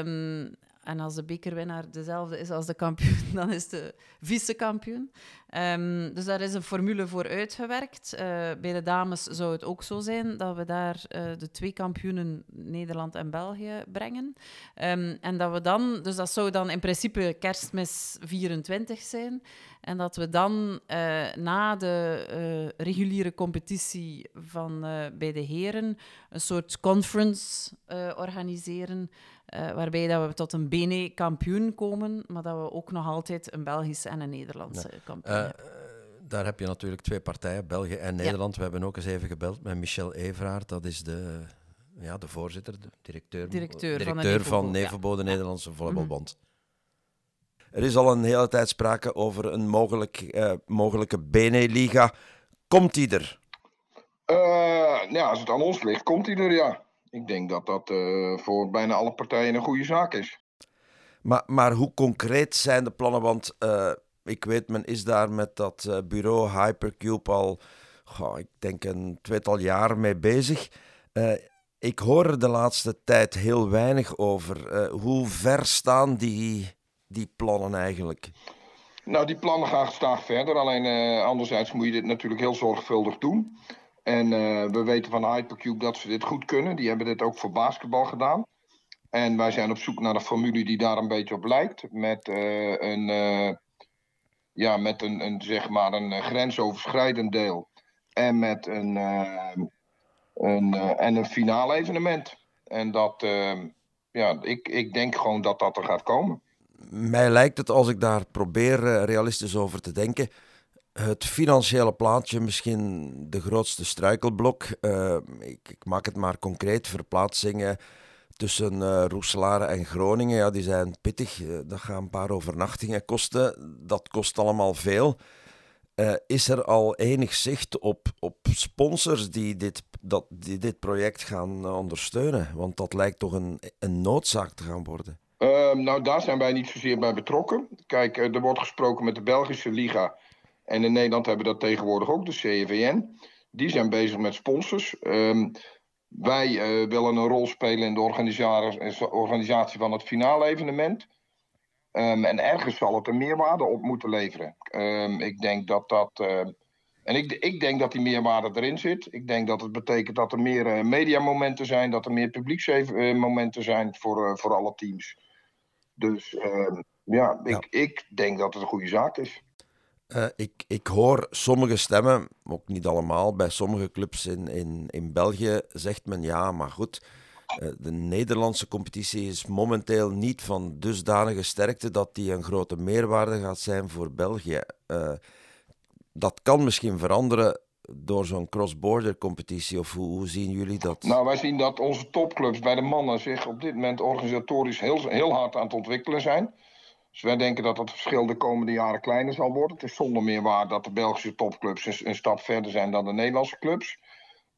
Speaker 3: Um, en als de bekerwinnaar dezelfde is als de kampioen, dan is de vice-kampioen. Um, dus daar is een formule voor uitgewerkt. Uh, bij de dames zou het ook zo zijn dat we daar uh, de twee kampioenen Nederland en België brengen. Um, en dat we dan, dus dat zou dan in principe kerstmis 24 zijn. En dat we dan uh, na de reguliere competitie van, bij de heren een soort conference organiseren. Uh, waarbij dat we tot een BNE-kampioen komen, maar dat we ook nog altijd een Belgische en een Nederlandse ja. kampioen uh, hebben.
Speaker 2: Daar heb je natuurlijk twee partijen, België en Nederland. Ja. We hebben ook eens even gebeld met Michel Everaert, dat is de, ja, de voorzitter, de directeur,
Speaker 3: directeur,
Speaker 2: directeur van, de Nederlandse volleybalbond. Mm -hmm. Er is al een hele tijd sprake over een mogelijk, uh, mogelijke BNE-liga. Komt die er?
Speaker 7: ja, als het aan ons ligt, komt die er, ja ik denk dat dat uh, voor bijna alle partijen een goede zaak is.
Speaker 2: Maar, maar hoe concreet zijn de plannen? Want uh, ik weet, men is daar met dat uh, bureau Hypercube al, ik denk een tweetal jaar mee bezig. ik hoor er de laatste tijd heel weinig over. hoe ver staan die, die plannen eigenlijk?
Speaker 7: Nou, die plannen gaan gestaag verder. Alleen anderzijds moet je dit natuurlijk heel zorgvuldig doen. En uh, we weten van Hypercube dat ze dit goed kunnen. Die hebben dit ook voor basketbal gedaan. En wij zijn op zoek naar een formule die daar een beetje op lijkt. Met uh, een, uh, ja, met een, een, zeg maar een grensoverschrijdend deel. En met een, een, en een finale evenement. En dat, ja, ik, ik denk gewoon dat dat er gaat komen.
Speaker 2: Mij lijkt het, als ik daar probeer realistisch over te denken het financiële plaatje misschien de grootste struikelblok. Uh, ik, ik, maak het maar concreet. Verplaatsingen tussen uh, en Groningen, ja, die zijn pittig. Uh, dat gaan een paar overnachtingen kosten. Dat kost allemaal veel. is er al enig zicht op, op sponsors die dit, dat, die dit project gaan ondersteunen? Want dat lijkt toch een, een noodzaak te gaan worden.
Speaker 7: Ehm, nou, daar zijn wij niet zozeer bij betrokken. Kijk, eh, er wordt gesproken met de Belgische Liga. En in Nederland hebben we dat tegenwoordig ook, de CVN. Die zijn bezig met sponsors. Ehm, wij uh, willen een rol spelen in de organisatie, organisatie van het finale evenement. Um, en ergens zal het een meerwaarde op moeten leveren. Um, ik denk dat dat. Uh, en ik, ik, denk dat die meerwaarde erin zit. Ik denk dat het betekent dat er meer uh, mediamomenten zijn, dat er meer publieksmomenten zijn voor, voor alle teams. Dus ja, ik, ja, ik denk dat het een goede zaak is.
Speaker 2: Uh, ik, ik hoor sommige stemmen, ook niet allemaal, bij sommige clubs in, in, in België zegt men ja, maar goed, uh, de Nederlandse competitie is momenteel niet van dusdanige sterkte dat die een grote meerwaarde gaat zijn voor België. Uh, dat kan misschien veranderen door zo'n cross-border competitie, of hoe, hoe, zien jullie dat?
Speaker 7: Nou, wij zien dat onze topclubs bij de mannen zich op dit moment organisatorisch heel, heel hard aan het ontwikkelen zijn. Dus wij denken dat het verschil de komende jaren kleiner zal worden. Het is zonder meer waar dat de Belgische topclubs een, stap verder zijn dan de Nederlandse clubs.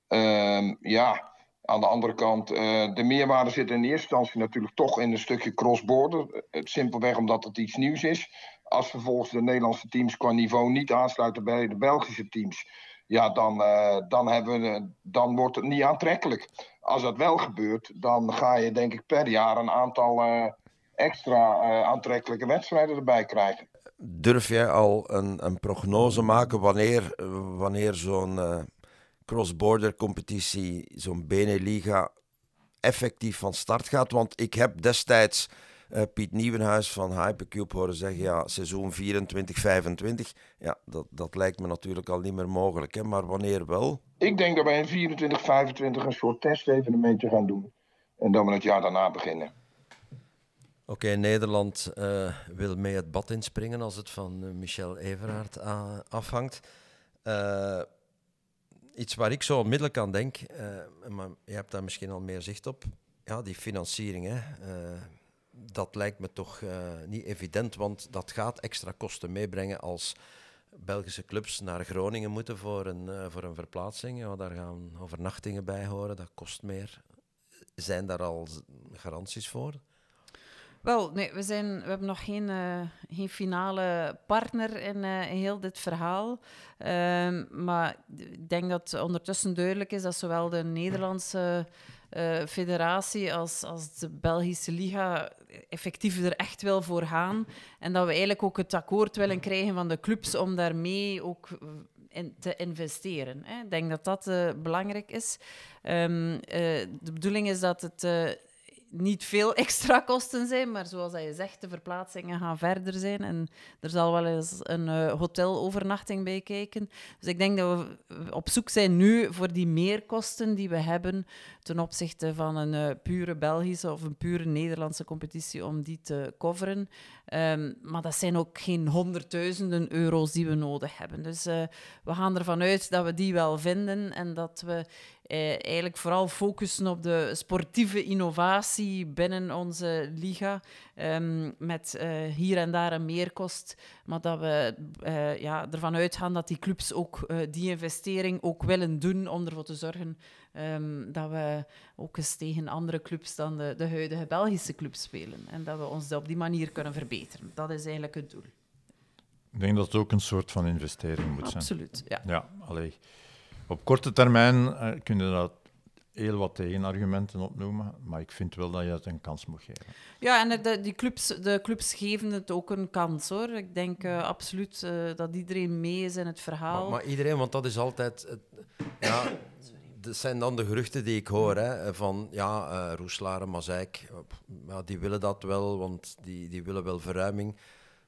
Speaker 7: Uh, ja, aan de andere kant, uh, de meerwaarde zit in eerste instantie natuurlijk toch in een stukje cross-border. Simpelweg omdat het iets nieuws is. Als vervolgens de Nederlandse teams qua niveau niet aansluiten bij de Belgische teams, ja, dan, uh, dan, hebben we, dan wordt het niet aantrekkelijk. Als dat wel gebeurt, dan ga je denk ik per jaar een aantal uh, extra uh, aantrekkelijke wedstrijden erbij krijgen.
Speaker 2: Durf jij al een, een prognose maken wanneer, wanneer zo'n uh, cross-border competitie, zo'n Beneliga, effectief van start gaat? Want ik heb destijds uh, Piet Nieuwenhuis van Hypercube horen zeggen, ja, seizoen 24-25, ja, dat, dat lijkt me natuurlijk al niet meer mogelijk. Hè? Maar wanneer wel?
Speaker 7: Ik denk dat wij in 24-25 een soort testevenementje gaan doen. En dan we het jaar daarna beginnen.
Speaker 2: Oké, Nederland uh, wil mee het bad inspringen als het van uh, Michel Everaert afhangt. Uh, iets waar ik zo onmiddellijk aan denk, maar je hebt daar misschien al meer zicht op. Ja, die financiering, hè. dat lijkt me toch niet evident, want dat gaat extra kosten meebrengen als Belgische clubs naar Groningen moeten voor een, voor een verplaatsing. Ja, daar gaan overnachtingen bij horen, dat kost meer. Zijn daar al garanties voor?
Speaker 3: Wel, nee, we, zijn, we hebben nog geen, uh, geen finale partner in, in heel dit verhaal. Uh, maar ik denk dat ondertussen duidelijk is dat zowel de Nederlandse uh, federatie als, als de Belgische Liga effectief er echt wil voor gaan. En dat we eigenlijk ook het akkoord willen krijgen van de clubs om daarmee ook in te investeren. Hè. Ik denk dat dat belangrijk is. Um, de bedoeling is dat het niet veel extra kosten zijn, maar zoals je zegt, de verplaatsingen gaan verder zijn en er zal wel eens een uh, hotelovernachting bij kijken. Dus ik denk dat we op zoek zijn nu voor die meerkosten die we hebben ten opzichte van een uh, pure Belgische of een pure Nederlandse competitie om die te coveren. Um, maar dat zijn ook geen honderdduizenden euro's die we nodig hebben. Dus uh, we gaan ervan uit dat we die wel vinden en dat we eh, eigenlijk vooral focussen op de sportieve innovatie binnen onze liga. Um, met uh, hier en daar een meerkost. Maar dat we uh, ja, ervan uitgaan dat die clubs ook uh, die investering ook willen doen om ervoor te zorgen um, dat we ook eens tegen andere clubs dan de, de huidige Belgische clubs spelen. En dat we ons op die manier kunnen verbeteren. Dat is eigenlijk het doel.
Speaker 1: Ik denk dat het ook een soort van investering moet
Speaker 3: Absoluut,
Speaker 1: zijn.
Speaker 3: Absoluut,
Speaker 1: ja. ja allee. Op korte termijn uh, kun je dat heel wat tegenargumenten opnoemen, maar ik vind wel dat je het een kans moet geven.
Speaker 3: Ja, en de, die clubs, de clubs geven het ook een kans hoor. Ik denk uh, absoluut uh, dat iedereen mee is in het verhaal.
Speaker 2: Maar, maar iedereen, want dat is altijd. Het, ja, dat zijn dan de geruchten die ik hoor. Hè, van ja, uh, Roeslaar en Mazeik, ja, die willen dat wel, want die, die willen wel verruiming.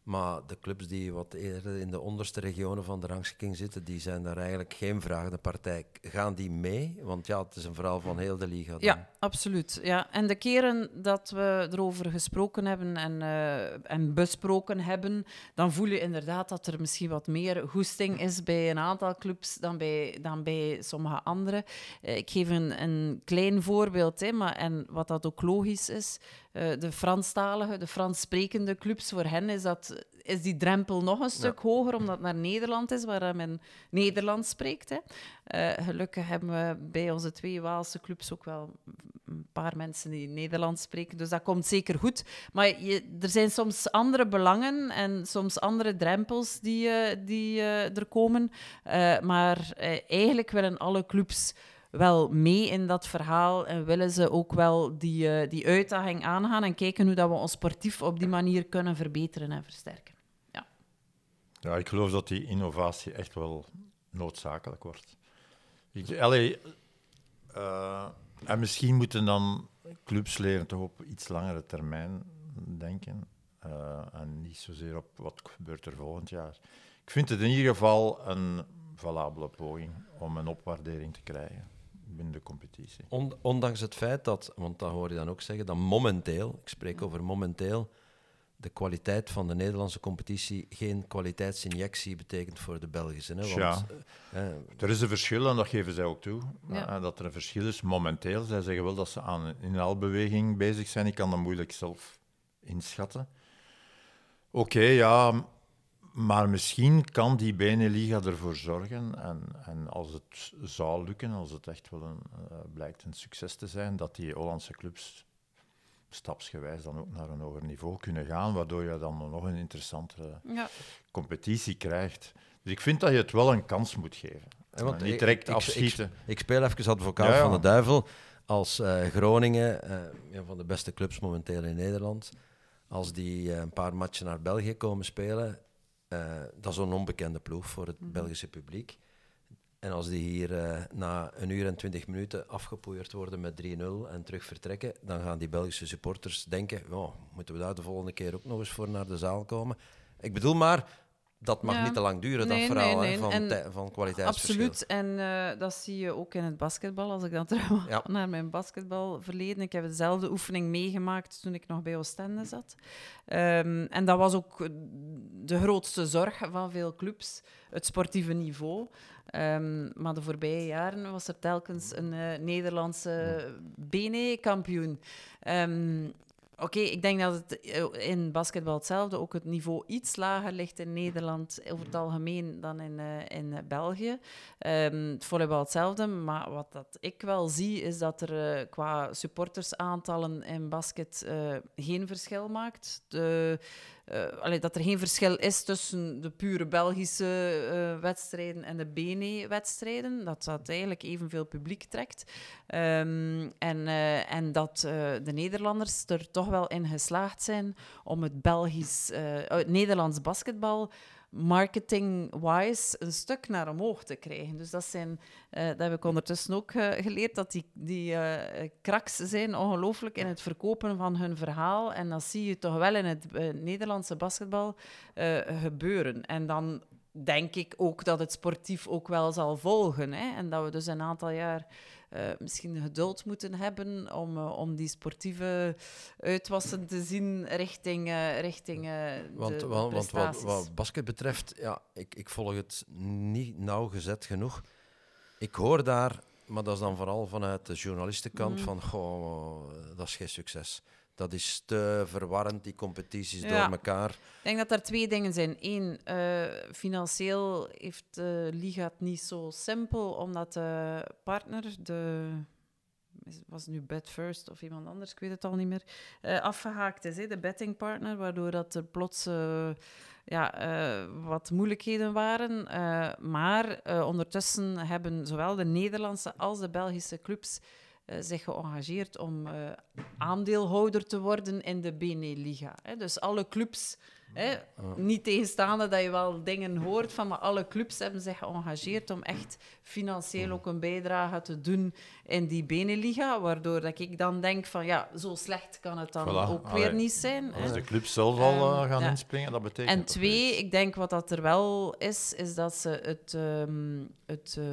Speaker 2: Maar de clubs die wat eerder in de onderste regionen van de rangschikking zitten, die zijn daar eigenlijk geen vragende partij. Gaan die mee? Want ja, het is een verhaal van heel de liga.
Speaker 3: Ja, absoluut. Ja. En de keren dat we erover gesproken hebben en, uh, en besproken hebben, dan voel je inderdaad dat er misschien wat meer goesting is bij een aantal clubs dan bij, dan bij sommige andere. Uh, ik geef een, een klein voorbeeld, hè, maar, en wat dat ook logisch is. Uh, de Franstalige, de Frans sprekende clubs, voor hen is dat is die drempel nog een stuk hoger, omdat het naar Nederland is, waar men Nederlands spreekt. Hè. Eh, gelukkig hebben we bij onze twee Waalse clubs ook wel een paar mensen die Nederlands spreken, dus dat komt zeker goed. Maar je, er zijn soms andere belangen en soms andere drempels die, uh, die er komen. maar eigenlijk willen alle clubs wel mee in dat verhaal en willen ze ook wel die, uh, die uitdaging aangaan en kijken hoe dat we ons sportief op die manier kunnen verbeteren en versterken. Ja,
Speaker 1: ja ik geloof dat die innovatie echt wel noodzakelijk wordt. Ik, allee, uh, en misschien moeten dan clubs leren toch op iets langere termijn denken uh, en niet zozeer op wat gebeurt er volgend jaar. Ik vind het in ieder geval een valabele poging om een opwaardering te krijgen binnen de competitie.
Speaker 2: ondanks het feit dat, want dat hoor je dan ook zeggen, dat momenteel, ik spreek over momenteel, de kwaliteit van de Nederlandse competitie geen kwaliteitsinjectie betekent voor de Belgische. Hè? Want,
Speaker 1: ja. Eh, eh, er is een verschil en dat geven zij ook toe. Ja. Eh, dat er een verschil is momenteel. Zij zeggen wel dat ze aan een inhaalbeweging bezig zijn. Ik kan dat moeilijk zelf inschatten. Oké, ja, maar misschien kan die Beneliga ervoor zorgen, en, en als het zou lukken, als het echt wel een, uh, blijkt een succes te zijn, dat die Hollandse clubs stapsgewijs dan ook naar een hoger niveau kunnen gaan, waardoor je dan nog een interessantere ja. competitie krijgt. Dus ik vind dat je het wel een kans moet geven. Ja, want niet direct ik, afschieten.
Speaker 2: Ik, ik, speel even advocaat van de duivel. Als uh, Groningen, uh, een van de beste clubs momenteel in Nederland, als die een paar matchen naar België komen spelen, uh, dat is een onbekende ploeg voor het mhm. Belgische publiek. En als die hier uh, na een uur en twintig minuten afgepoeierd worden met 3-0 en terug vertrekken, dan gaan die Belgische supporters denken: oh, moeten we daar de volgende keer ook nog eens voor naar de zaal komen? Ik bedoel maar, dat mag niet te lang duren, dat verhaal nee, nee. van, en, van kwaliteitsverschil.
Speaker 3: Absoluut, en uh, dat zie je ook in het basketbal. Als ik dan terug ja. naar mijn basketbalverleden... Ik heb dezelfde oefening meegemaakt toen ik nog bij Oostende zat. Um, en dat was ook de grootste zorg van veel clubs, het sportieve niveau. Um, maar de voorbije jaren was er telkens een uh, Nederlandse BNE-kampioen. Um, Oké, ik denk dat het eh, in basketbal hetzelfde, ook het niveau iets lager ligt in Nederland over het algemeen dan in, uh, in België. Um, het volleybal hetzelfde, maar wat dat ik wel zie is dat er uh, qua supportersaantallen in basket geen verschil maakt. De, uh, dat er geen verschil is tussen de pure Belgische uh, wedstrijden en de BNE-wedstrijden. Dat dat eigenlijk evenveel publiek trekt. Um, en, uh, en dat de Nederlanders er toch wel in geslaagd zijn om het Belgisch, Nederlands basketbal marketing-wise een stuk naar omhoog te krijgen. Dus dat, zijn, uh, dat heb ik ondertussen ook uh, geleerd, dat die, die uh, kraks zijn ongelooflijk in het verkopen van hun verhaal. En dat zie je toch wel in het Nederlandse basketbal gebeuren. En dan denk ik ook dat het sportief ook wel zal volgen. Hè? En dat we dus een aantal jaar uh, misschien geduld moeten hebben om, uh, om die sportieve uitwassen te zien richting, uh, richting want, de, want, want
Speaker 2: wat, wat, basket betreft, ja, ik, ik volg het niet nauwgezet genoeg. Ik hoor daar, maar dat is dan vooral vanuit de journalistenkant, mm. van goh, dat is geen succes. Dat is te verwarrend, die competities door elkaar. Ik
Speaker 3: denk dat er twee dingen zijn. Eén, uh, financieel heeft de Liga het niet zo simpel, omdat de partner, de was nu Bet First of iemand anders, ik weet het al niet meer, uh, afgehaakt is, hè, de bettingpartner, waardoor dat er plots uh, ja, uh, wat moeilijkheden waren. maar ondertussen hebben zowel de Nederlandse als de Belgische clubs zich geëngageerd om uh, aandeelhouder te worden in de Beneliga. Dus alle clubs Hè? Niet tegenstaande dat je wel dingen hoort van, maar alle clubs hebben zich geëngageerd om echt financieel ook een bijdrage te doen in die Beneliga, waardoor dat ik dan denk van, ja, zo slecht kan het dan ook weer niet zijn.
Speaker 1: Als de clubs zelf al uh, gaan inspringen, dat betekent
Speaker 3: En twee, ik denk wat dat er wel is, is dat ze het, um, het uh,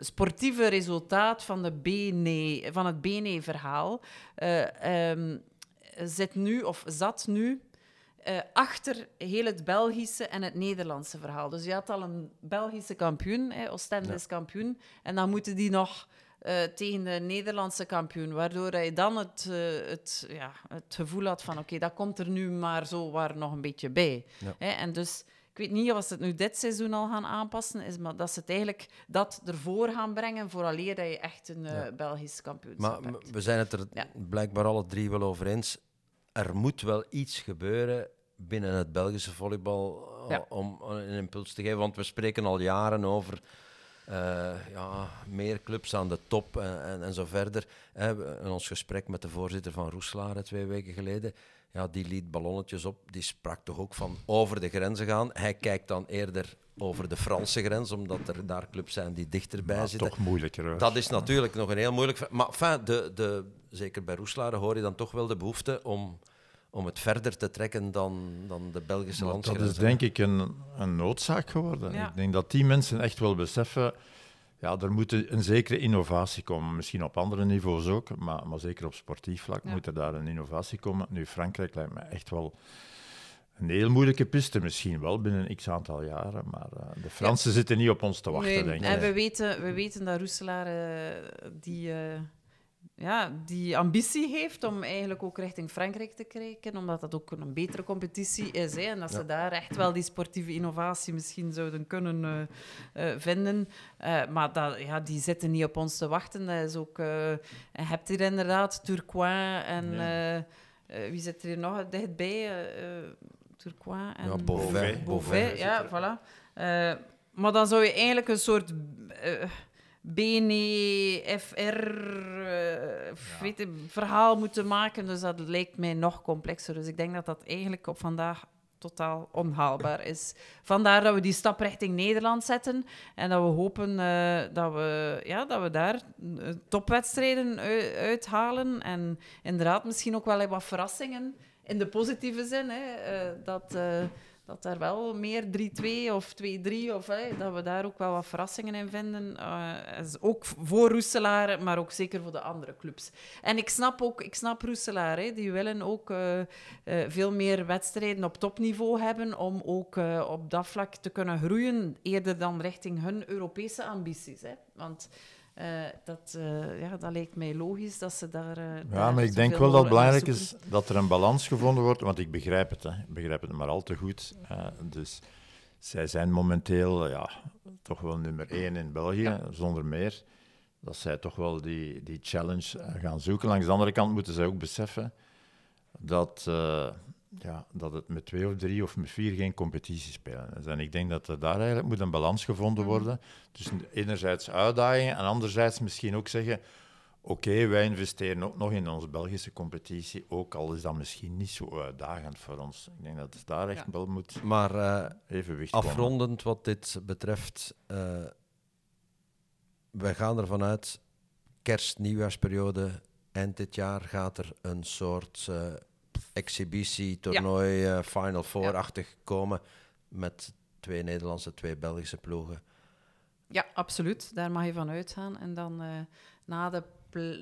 Speaker 3: sportieve resultaat van, de BNE, van het BNE-verhaal uh, um, zit nu, of zat nu uh, achter heel het Belgische en het Nederlandse verhaal. Dus je had al een Belgische kampioen, hè, Oostende is kampioen, en dan moeten die nog eh, tegen de Nederlandse kampioen. Waardoor hij dan het, eh, het, ja, het gevoel had van oké, dat komt er nu maar zo waar nog een beetje bij.
Speaker 2: Ja.
Speaker 3: Hè, en dus ik weet niet of ze het nu dit seizoen al gaan aanpassen, is, maar dat ze het eigenlijk dat ervoor gaan brengen, vooraleer dat je echt een eh,
Speaker 2: Ja.
Speaker 3: Belgisch kampioenschap
Speaker 2: Maar
Speaker 3: hebt.
Speaker 2: we zijn het er blijkbaar alle drie wel over eens. Er moet wel iets gebeuren binnen het Belgische volleybal eh,
Speaker 3: Ja.
Speaker 2: om een impuls te geven. Want we spreken al jaren over eh, ja, meer clubs aan de top en, en, en zo verder. Hè, we- in ons gesprek met de voorzitter van Roeselare twee weken geleden, ja, die liet ballonnetjes op. Die sprak toch ook van over de grenzen gaan. Hij kijkt dan eerder over de Franse grens, omdat er daar clubs zijn die dichterbij
Speaker 1: Maar
Speaker 2: zitten.
Speaker 1: toch moeilijker. hoor.
Speaker 2: Dat is natuurlijk nog een heel moeilijk... Maar enfin, de, de, zeker bij Roeselare hoor je dan toch wel de behoefte om, om het verder te trekken dan, dan de Belgische
Speaker 1: Maar dat is denk ik een, een noodzaak geworden.
Speaker 3: Ja.
Speaker 1: Ik denk dat die mensen echt wel beseffen, ja, er moet een zekere innovatie komen. Misschien op andere niveaus ook, maar, maar zeker op sportief vlak
Speaker 3: Ja.
Speaker 1: moet er daar een innovatie komen. Nu, Frankrijk lijkt me echt wel een heel moeilijke piste, misschien wel binnen x aantal jaren, maar eh, de Fransen zitten niet op ons te wachten,
Speaker 3: Nee,
Speaker 1: denk ik.
Speaker 3: en we weten, we weten dat Roeselaar eh, die, eh, ja, die ambitie heeft om eigenlijk ook richting Frankrijk te kijken, omdat dat ook een betere competitie is. Hè, en dat ze daar echt wel die sportieve innovatie misschien zouden kunnen eh, eh, vinden. Eh, maar dat, ja, die zitten niet op ons te wachten. Dat is ook, je hebt hier inderdaad Tourcoing en
Speaker 1: Ja.
Speaker 3: wie zit er hier nog dichtbij? Tourcoing en
Speaker 2: Ja, Beauvais.
Speaker 3: Beauvais,
Speaker 2: Beauvais
Speaker 3: ja, voilà. Maar dan zou je eigenlijk een soort eh BNE-FR eh, weet je, verhaal moeten maken. Dus dat lijkt mij nog complexer. Dus ik denk dat dat eigenlijk op vandaag totaal onhaalbaar is. Vandaar dat we die stap richting Nederland zetten en dat we hopen eh, dat, we, ja, dat we daar eh, topwedstrijden ui- uithalen en inderdaad misschien ook wel wat verrassingen in de positieve zin. Hè, eh, dat, eh, dat daar wel meer 3-2 of 2-3 of dat we daar ook wel wat verrassingen in vinden. Eh, ook voor Roeselaar, maar ook zeker voor de andere clubs. En ik snap ook, ik snap Roeselaar, die willen ook eh, eh, veel meer wedstrijden op topniveau hebben om ook op dat vlak te kunnen groeien, eerder dan richting hun Europese ambities. Want eh, dat, eh, ja, dat lijkt mij logisch dat ze daar. eh,
Speaker 1: Ja,
Speaker 3: daar
Speaker 1: maar ik denk wel dat het belangrijk is dat er een balans gevonden wordt, want ik begrijp het, hè. ik begrijp het maar al te goed. eh, dus zij zijn momenteel ja, toch wel nummer één in België, zonder meer. Dat zij toch wel die, die challenge gaan zoeken. Langs de andere kant moeten zij ook beseffen dat, eh, ja, dat het met twee of drie of met vier geen competitie spelen is. En ik denk dat er daar eigenlijk moet een balans gevonden worden. Dus enerzijds uitdagingen en anderzijds misschien ook zeggen Oké, wij investeren ook nog in onze Belgische competitie, ook al is dat misschien niet zo uitdagend voor ons. Ik denk dat het daar echt
Speaker 3: Ja.
Speaker 1: wel moet
Speaker 2: Maar eh,
Speaker 1: evenwicht komen.
Speaker 2: afrondend wat dit betreft, eh we gaan ervan uit, kerst-nieuwjaarsperiode, eind dit jaar gaat er een soort eh, exhibitie, toernooi, eh, Final Four-achtig komen met twee Nederlandse, twee Belgische ploegen.
Speaker 3: Ja, absoluut. Daar mag je van uitgaan. En dan eh, na, de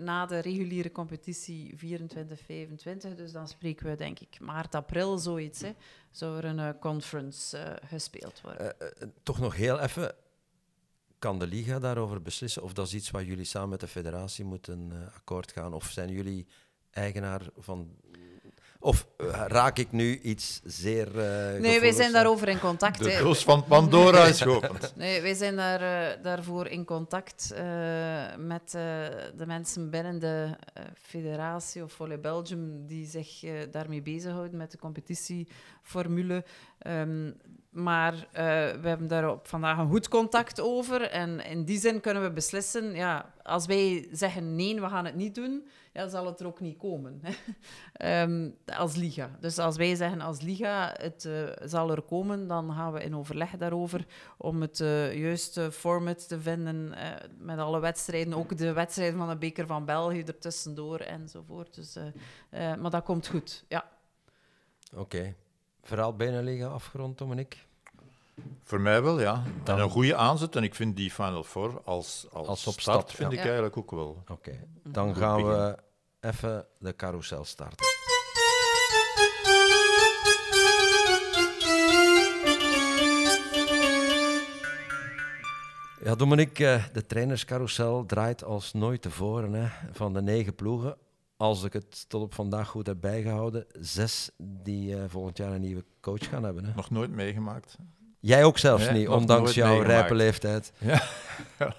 Speaker 3: na de reguliere competitie 24, 25, dus dan spreken we denk ik maart, april, zoiets, hè, zou er een eh, conference gespeeld worden.
Speaker 2: Toch nog heel even, kan de Liga daarover beslissen? Of dat is iets waar jullie samen met de federatie moeten akkoord gaan? Of zijn jullie eigenaar van... Of eh, raak ik nu iets zeer uh,
Speaker 3: nee, wij zijn daarover in contact.
Speaker 1: De doos van Pandora is geopend.
Speaker 3: Nee, wij zijn daar, eh, daarvoor in contact eh, met eh, de mensen binnen de eh, federatie of Volley Belgium die zich eh, daarmee bezighouden met de competitieformule. Ehm, maar eh, we hebben daar op vandaag een goed contact over. En in die zin kunnen we beslissen, ja, als wij zeggen nee, we gaan het niet doen, ja, zal het er ook niet komen. Ehm, als Liga. Dus als wij zeggen als Liga, het eh, zal er komen, dan gaan we in overleg daarover om het eh, juiste format te vinden eh, met alle wedstrijden. Ook de wedstrijden van de Beker van België ertussendoor enzovoort. Dus, maar dat komt goed, ja.
Speaker 2: Oké. Verhaal Beneliga afgerond, Dominique?
Speaker 1: Voor mij wel, ja.
Speaker 2: Dan-
Speaker 1: En een goede aanzet. En ik vind die Final Four als, als,
Speaker 2: Als
Speaker 1: start vind
Speaker 2: ja.
Speaker 1: ik eigenlijk ook wel.
Speaker 2: Oké. Dan
Speaker 1: Goed
Speaker 2: gaan we even de carousel starten. Ja, Dominique, eh, de trainerscarousel draait als nooit tevoren. Hè. Van de negen ploegen, als ik het tot op vandaag goed heb bijgehouden, zes die uh, volgend jaar een nieuwe coach gaan hebben. Hè.
Speaker 1: Nog nooit meegemaakt.
Speaker 2: Jij ook zelfs niet, ondanks jouw rijpe leeftijd.
Speaker 1: Ja,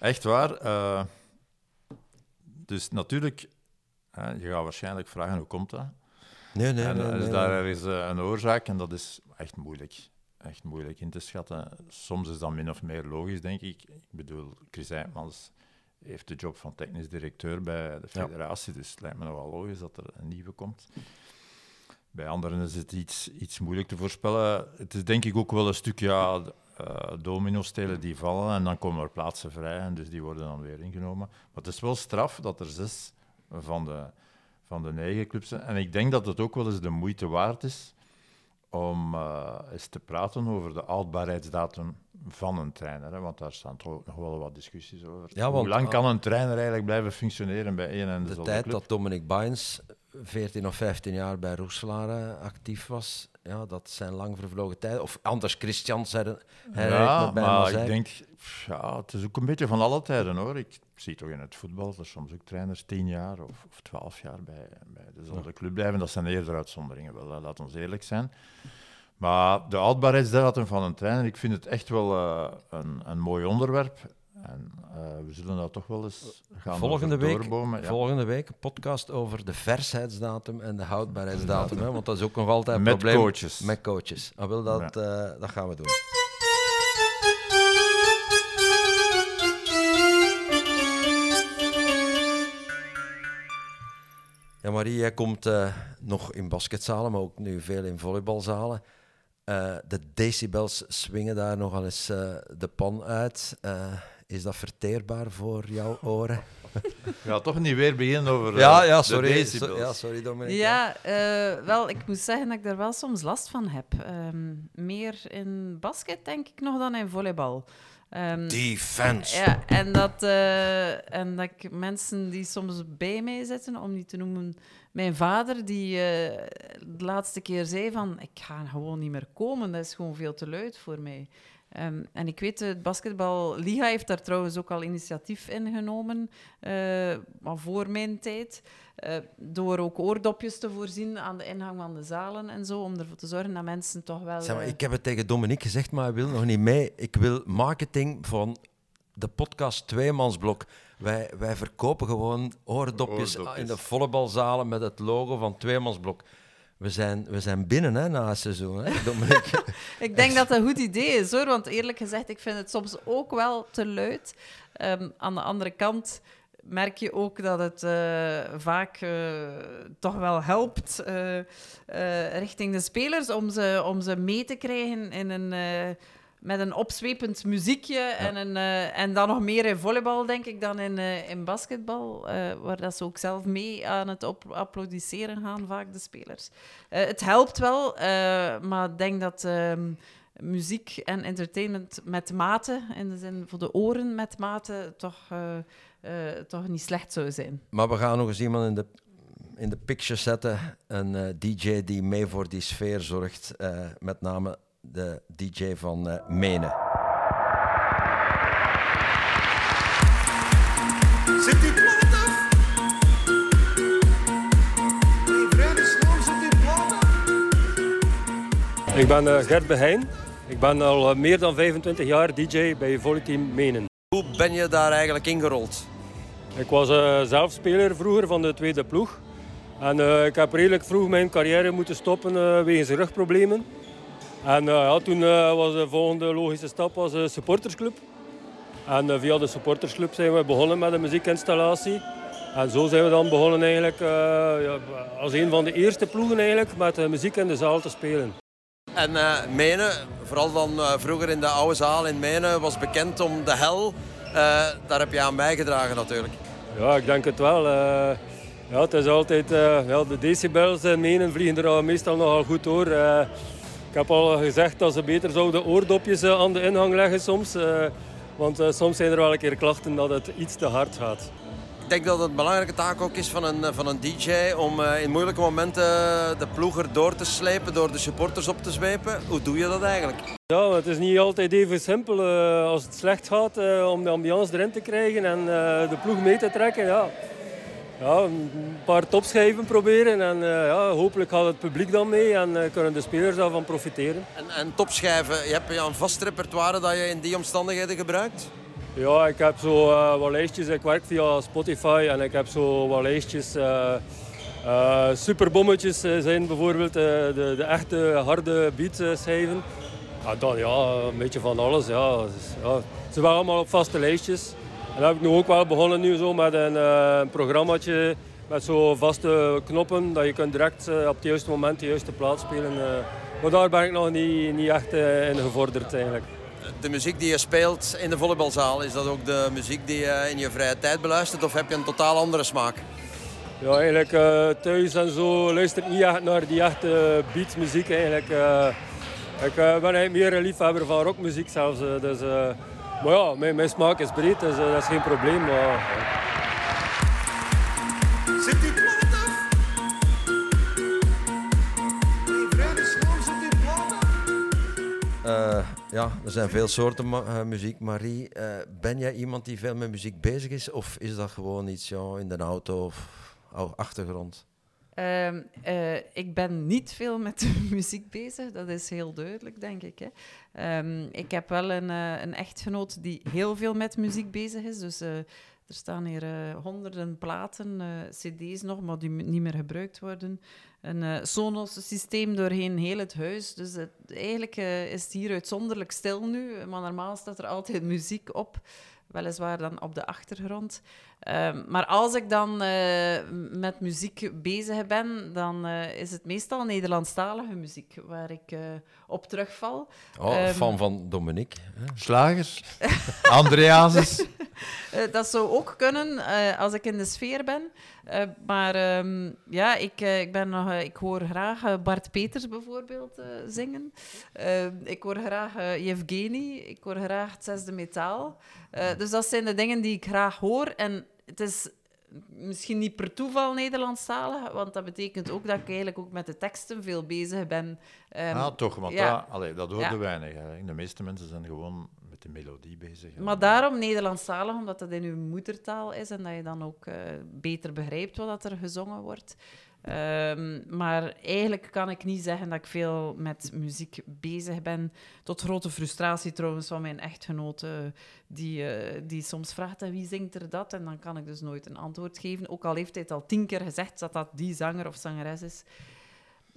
Speaker 1: echt waar. Uh, dus natuurlijk, uh, je gaat waarschijnlijk vragen hoe komt dat?
Speaker 2: Nee, nee,
Speaker 1: en,
Speaker 2: nee,
Speaker 1: dus
Speaker 2: nee,
Speaker 1: daar is een oorzaak en dat is echt moeilijk echt moeilijk in te schatten. Soms is dat min of meer logisch, denk ik. Ik bedoel, Chris Eijmans heeft de job van technisch directeur bij de federatie, dus het lijkt me nogal logisch dat er een nieuwe komt. Bij anderen is het iets, iets moeilijk te voorspellen. Het is denk ik ook wel een stuk ja, uh, domino-stelen die vallen en dan komen er plaatsen vrij en dus die worden dan weer ingenomen. Maar het is wel straf dat er zes van de, van de negen clubs zijn. En ik denk dat het ook wel eens de moeite waard is om uh, eens te praten over de houdbaarheidsdatum van een trainer. Hè, want daar staan toch nog wel wat discussies over. Ja, Hoe lang kan een trainer eigenlijk blijven functioneren bij één en dezelfde
Speaker 2: De tijd
Speaker 1: club?
Speaker 2: dat Dominic Bains 14 of 15 jaar bij Roeselaar actief was, ja, dat zijn lang vervlogen tijden. Of Anders Christian zei
Speaker 1: Ja, maar ik denk, ja, het is ook een beetje van alle tijden hoor. Ik zie toch in het voetbal dat soms ook trainers 10 jaar of, of 12 jaar bij, bij dezelfde club blijven. Dat zijn eerder uitzonderingen, wel, laat ons eerlijk zijn. Maar de houdbaarheidsdatum van een trainer, ik vind het echt wel uh, een, een mooi onderwerp. En uh, we zullen dat toch wel eens gaan
Speaker 2: volgende week,
Speaker 1: ja.
Speaker 2: Volgende week een podcast over de versheidsdatum en de houdbaarheidsdatum. Hè, want dat is ook nog altijd een
Speaker 1: Met
Speaker 2: probleem.
Speaker 1: Coaches.
Speaker 2: Met coaches. Ah, wil dat, ja. uh, dat gaan we doen. Ja, Marie, jij komt uh, nog in basketzalen, maar ook nu veel in volleybalzalen. De decibels swingen daar nogal eens de pan uit. Is dat verteerbaar voor jouw oren?
Speaker 1: Ja, toch niet weer beginnen over
Speaker 2: ja, ja, sorry, so, ja, sorry Dominique.
Speaker 3: Ja, uh, wel, ik moet zeggen dat ik daar wel soms last van heb. Um, meer in basket, denk ik, nog dan in volleybal.
Speaker 2: Um, Defense.
Speaker 3: Ja, en dat, uh, en dat ik mensen die soms bij mij zitten, om niet te noemen mijn vader, die uh, de laatste keer zei van, ik ga gewoon niet meer komen, dat is gewoon veel te luid voor mij. Um, en ik weet, het basketballiga heeft daar trouwens ook al initiatief in genomen, uh, maar voor mijn tijd. Uh, door ook oordopjes te voorzien aan de ingang van de zalen en zo, om ervoor te zorgen dat mensen toch wel...
Speaker 2: Zeg maar, ik heb het tegen Dominique gezegd, maar hij wil nog niet mee. Ik wil marketing van de podcast Tweemansblok. Wij, wij verkopen gewoon oordopjes, oordopjes. in de volleybalzalen met het logo van Tweemansblok. We zijn, we zijn binnen hè, na het seizoen, hè,
Speaker 3: ik denk dat dat een goed idee is, hoor. Want eerlijk gezegd, ik vind het soms ook wel te luid. Um, aan de andere kant merk je ook dat het uh, vaak uh, toch wel helpt uh, richting de spelers om ze, om ze mee te krijgen in een met een opzwepend muziekje en, een, uh, en dan nog meer in volleybal, denk ik, dan in, uh, in basketbal, uh, waar dat ze ook zelf mee aan het op applaudisseren gaan, vaak de spelers. het helpt wel, maar ik denk dat ehm, muziek en entertainment met mate, in de zin voor de oren met mate, toch, toch niet slecht zou zijn.
Speaker 2: Maar we gaan nog eens iemand in de in de picture zetten. Een DJ die mee voor die sfeer zorgt, met name de DJ van uh, Menen.
Speaker 8: Zit die plaat af?
Speaker 9: Ik ben uh, Gert Beheijn. Ik ben al uh, meer dan 25 jaar DJ bij Volleyteam Menen.
Speaker 2: Hoe ben je daar eigenlijk ingerold?
Speaker 9: Ik was uh, zelf speler vroeger van de tweede ploeg. En uh, ik heb redelijk vroeg mijn carrière moeten stoppen uh, wegens rugproblemen. En uh, ja, toen uh, was de volgende logische stap was de supportersclub. En uh, via de supportersclub zijn we begonnen met een muziekinstallatie. En zo zijn we dan begonnen eigenlijk, ja, als een van de eerste ploegen eigenlijk, met muziek in de zaal te spelen.
Speaker 2: En Menen, vooral dan vroeger in de oude zaal in Menen, was bekend om de hel. daar heb je aan bijgedragen natuurlijk.
Speaker 9: Ja, ik denk het wel. ja, het is altijd, ja, de decibels in Menen vliegen er meestal nogal goed door. Ik heb al gezegd dat ze beter zouden oordopjes aan de ingang leggen soms. Want soms zijn er wel een keer klachten dat het iets te hard gaat.
Speaker 2: denk dat het een belangrijke taak ook is van een, van een DJ om in moeilijke momenten de ploeg door te slepen, door de supporters op te zwepen. Hoe doe je dat eigenlijk?
Speaker 9: Ja, het is niet altijd even simpel als het slecht gaat om de ambiance erin te krijgen en de ploeg mee te trekken. Ja. Ja, een paar topschijven proberen en ja, hopelijk gaat het publiek dan mee en kunnen de spelers daarvan profiteren.
Speaker 2: En, en topschijven, je hebt je een vast repertoire dat je in die omstandigheden gebruikt?
Speaker 9: Ja, ik heb zo uh, wat lijstjes. Ik werk via Spotify en ik heb zo wat lijstjes. Superbommetjes zijn bijvoorbeeld de, de, echte harde beatschijven. En dan ja, een beetje van alles. Ja. Dus, ja. Ze waren allemaal op vaste lijstjes. En dat heb ik nu ook wel begonnen nu zo met een, een programmaatje met zo vaste knoppen. Dat je kunt direct op het juiste moment de juiste plaats spelen. maar daar ben ik nog niet, niet echt in gevorderd eigenlijk
Speaker 2: de muziek die je speelt in de volleybalzaal, is dat ook de muziek die je in je vrije tijd beluistert of heb je een totaal andere smaak?
Speaker 9: Ja, eigenlijk uh, thuis en zo luister ik niet echt naar die echte beatmuziek eigenlijk. Uh, ik uh, ben eigenlijk meer een liefhebber van rockmuziek zelfs. dus, maar ja, mijn, mijn, smaak is breed, dus dat is geen probleem. Maar, Zit die
Speaker 2: Uh, ja, er zijn veel soorten uh, muziek. Marie, uh, ben jij iemand die veel met muziek bezig is? Of is dat gewoon iets ja, in de auto of achtergrond?
Speaker 3: Ehm, ik ben niet veel met muziek bezig, dat is heel duidelijk, denk ik. Hè. Um, ik heb wel een, een, echtgenoot die heel veel met muziek bezig is. Dus er staan hier honderden platen, cd's nog, maar die niet meer gebruikt worden een Sonos-systeem doorheen heel het huis. Dus eigenlijk is het hier uitzonderlijk stil nu, maar normaal staat er altijd muziek op. Weliswaar dan op de achtergrond. Uh, maar als ik dan uh, met muziek bezig ben, dan uh, is het meestal Nederlandstalige muziek waar ik op terugval.
Speaker 2: Oh, um, fan van Dominique.
Speaker 1: Slagers. Andreases.
Speaker 3: dat zou ook kunnen als ik in de sfeer ben. maar um, ja, ik, ik, ben nog, ik hoor graag Bart Peters bijvoorbeeld zingen. ik hoor graag Yevgeny. Ik hoor graag het zesde metaal. dus dat zijn de dingen die ik graag hoor. En het is misschien niet per toeval Nederlandstalig, want dat betekent ook dat ik eigenlijk ook met de teksten veel bezig ben.
Speaker 1: Um, ah, toch, want ja. dat, allee, dat hoorde ja. weinig. Hè. De meeste mensen zijn gewoon de melodie bezig.
Speaker 3: Maar daarom Nederlandstalig, omdat dat in uw moedertaal is en dat je dan ook uh, beter begrijpt wat er gezongen wordt. Um, maar eigenlijk kan ik niet zeggen dat ik veel met muziek bezig ben. Tot grote frustratie trouwens van mijn echtgenote, die, uh, die soms vraagt wie zingt er dat? En dan kan ik dus nooit een antwoord geven. Ook al heeft hij het al tien keer gezegd dat dat die zanger of zangeres is.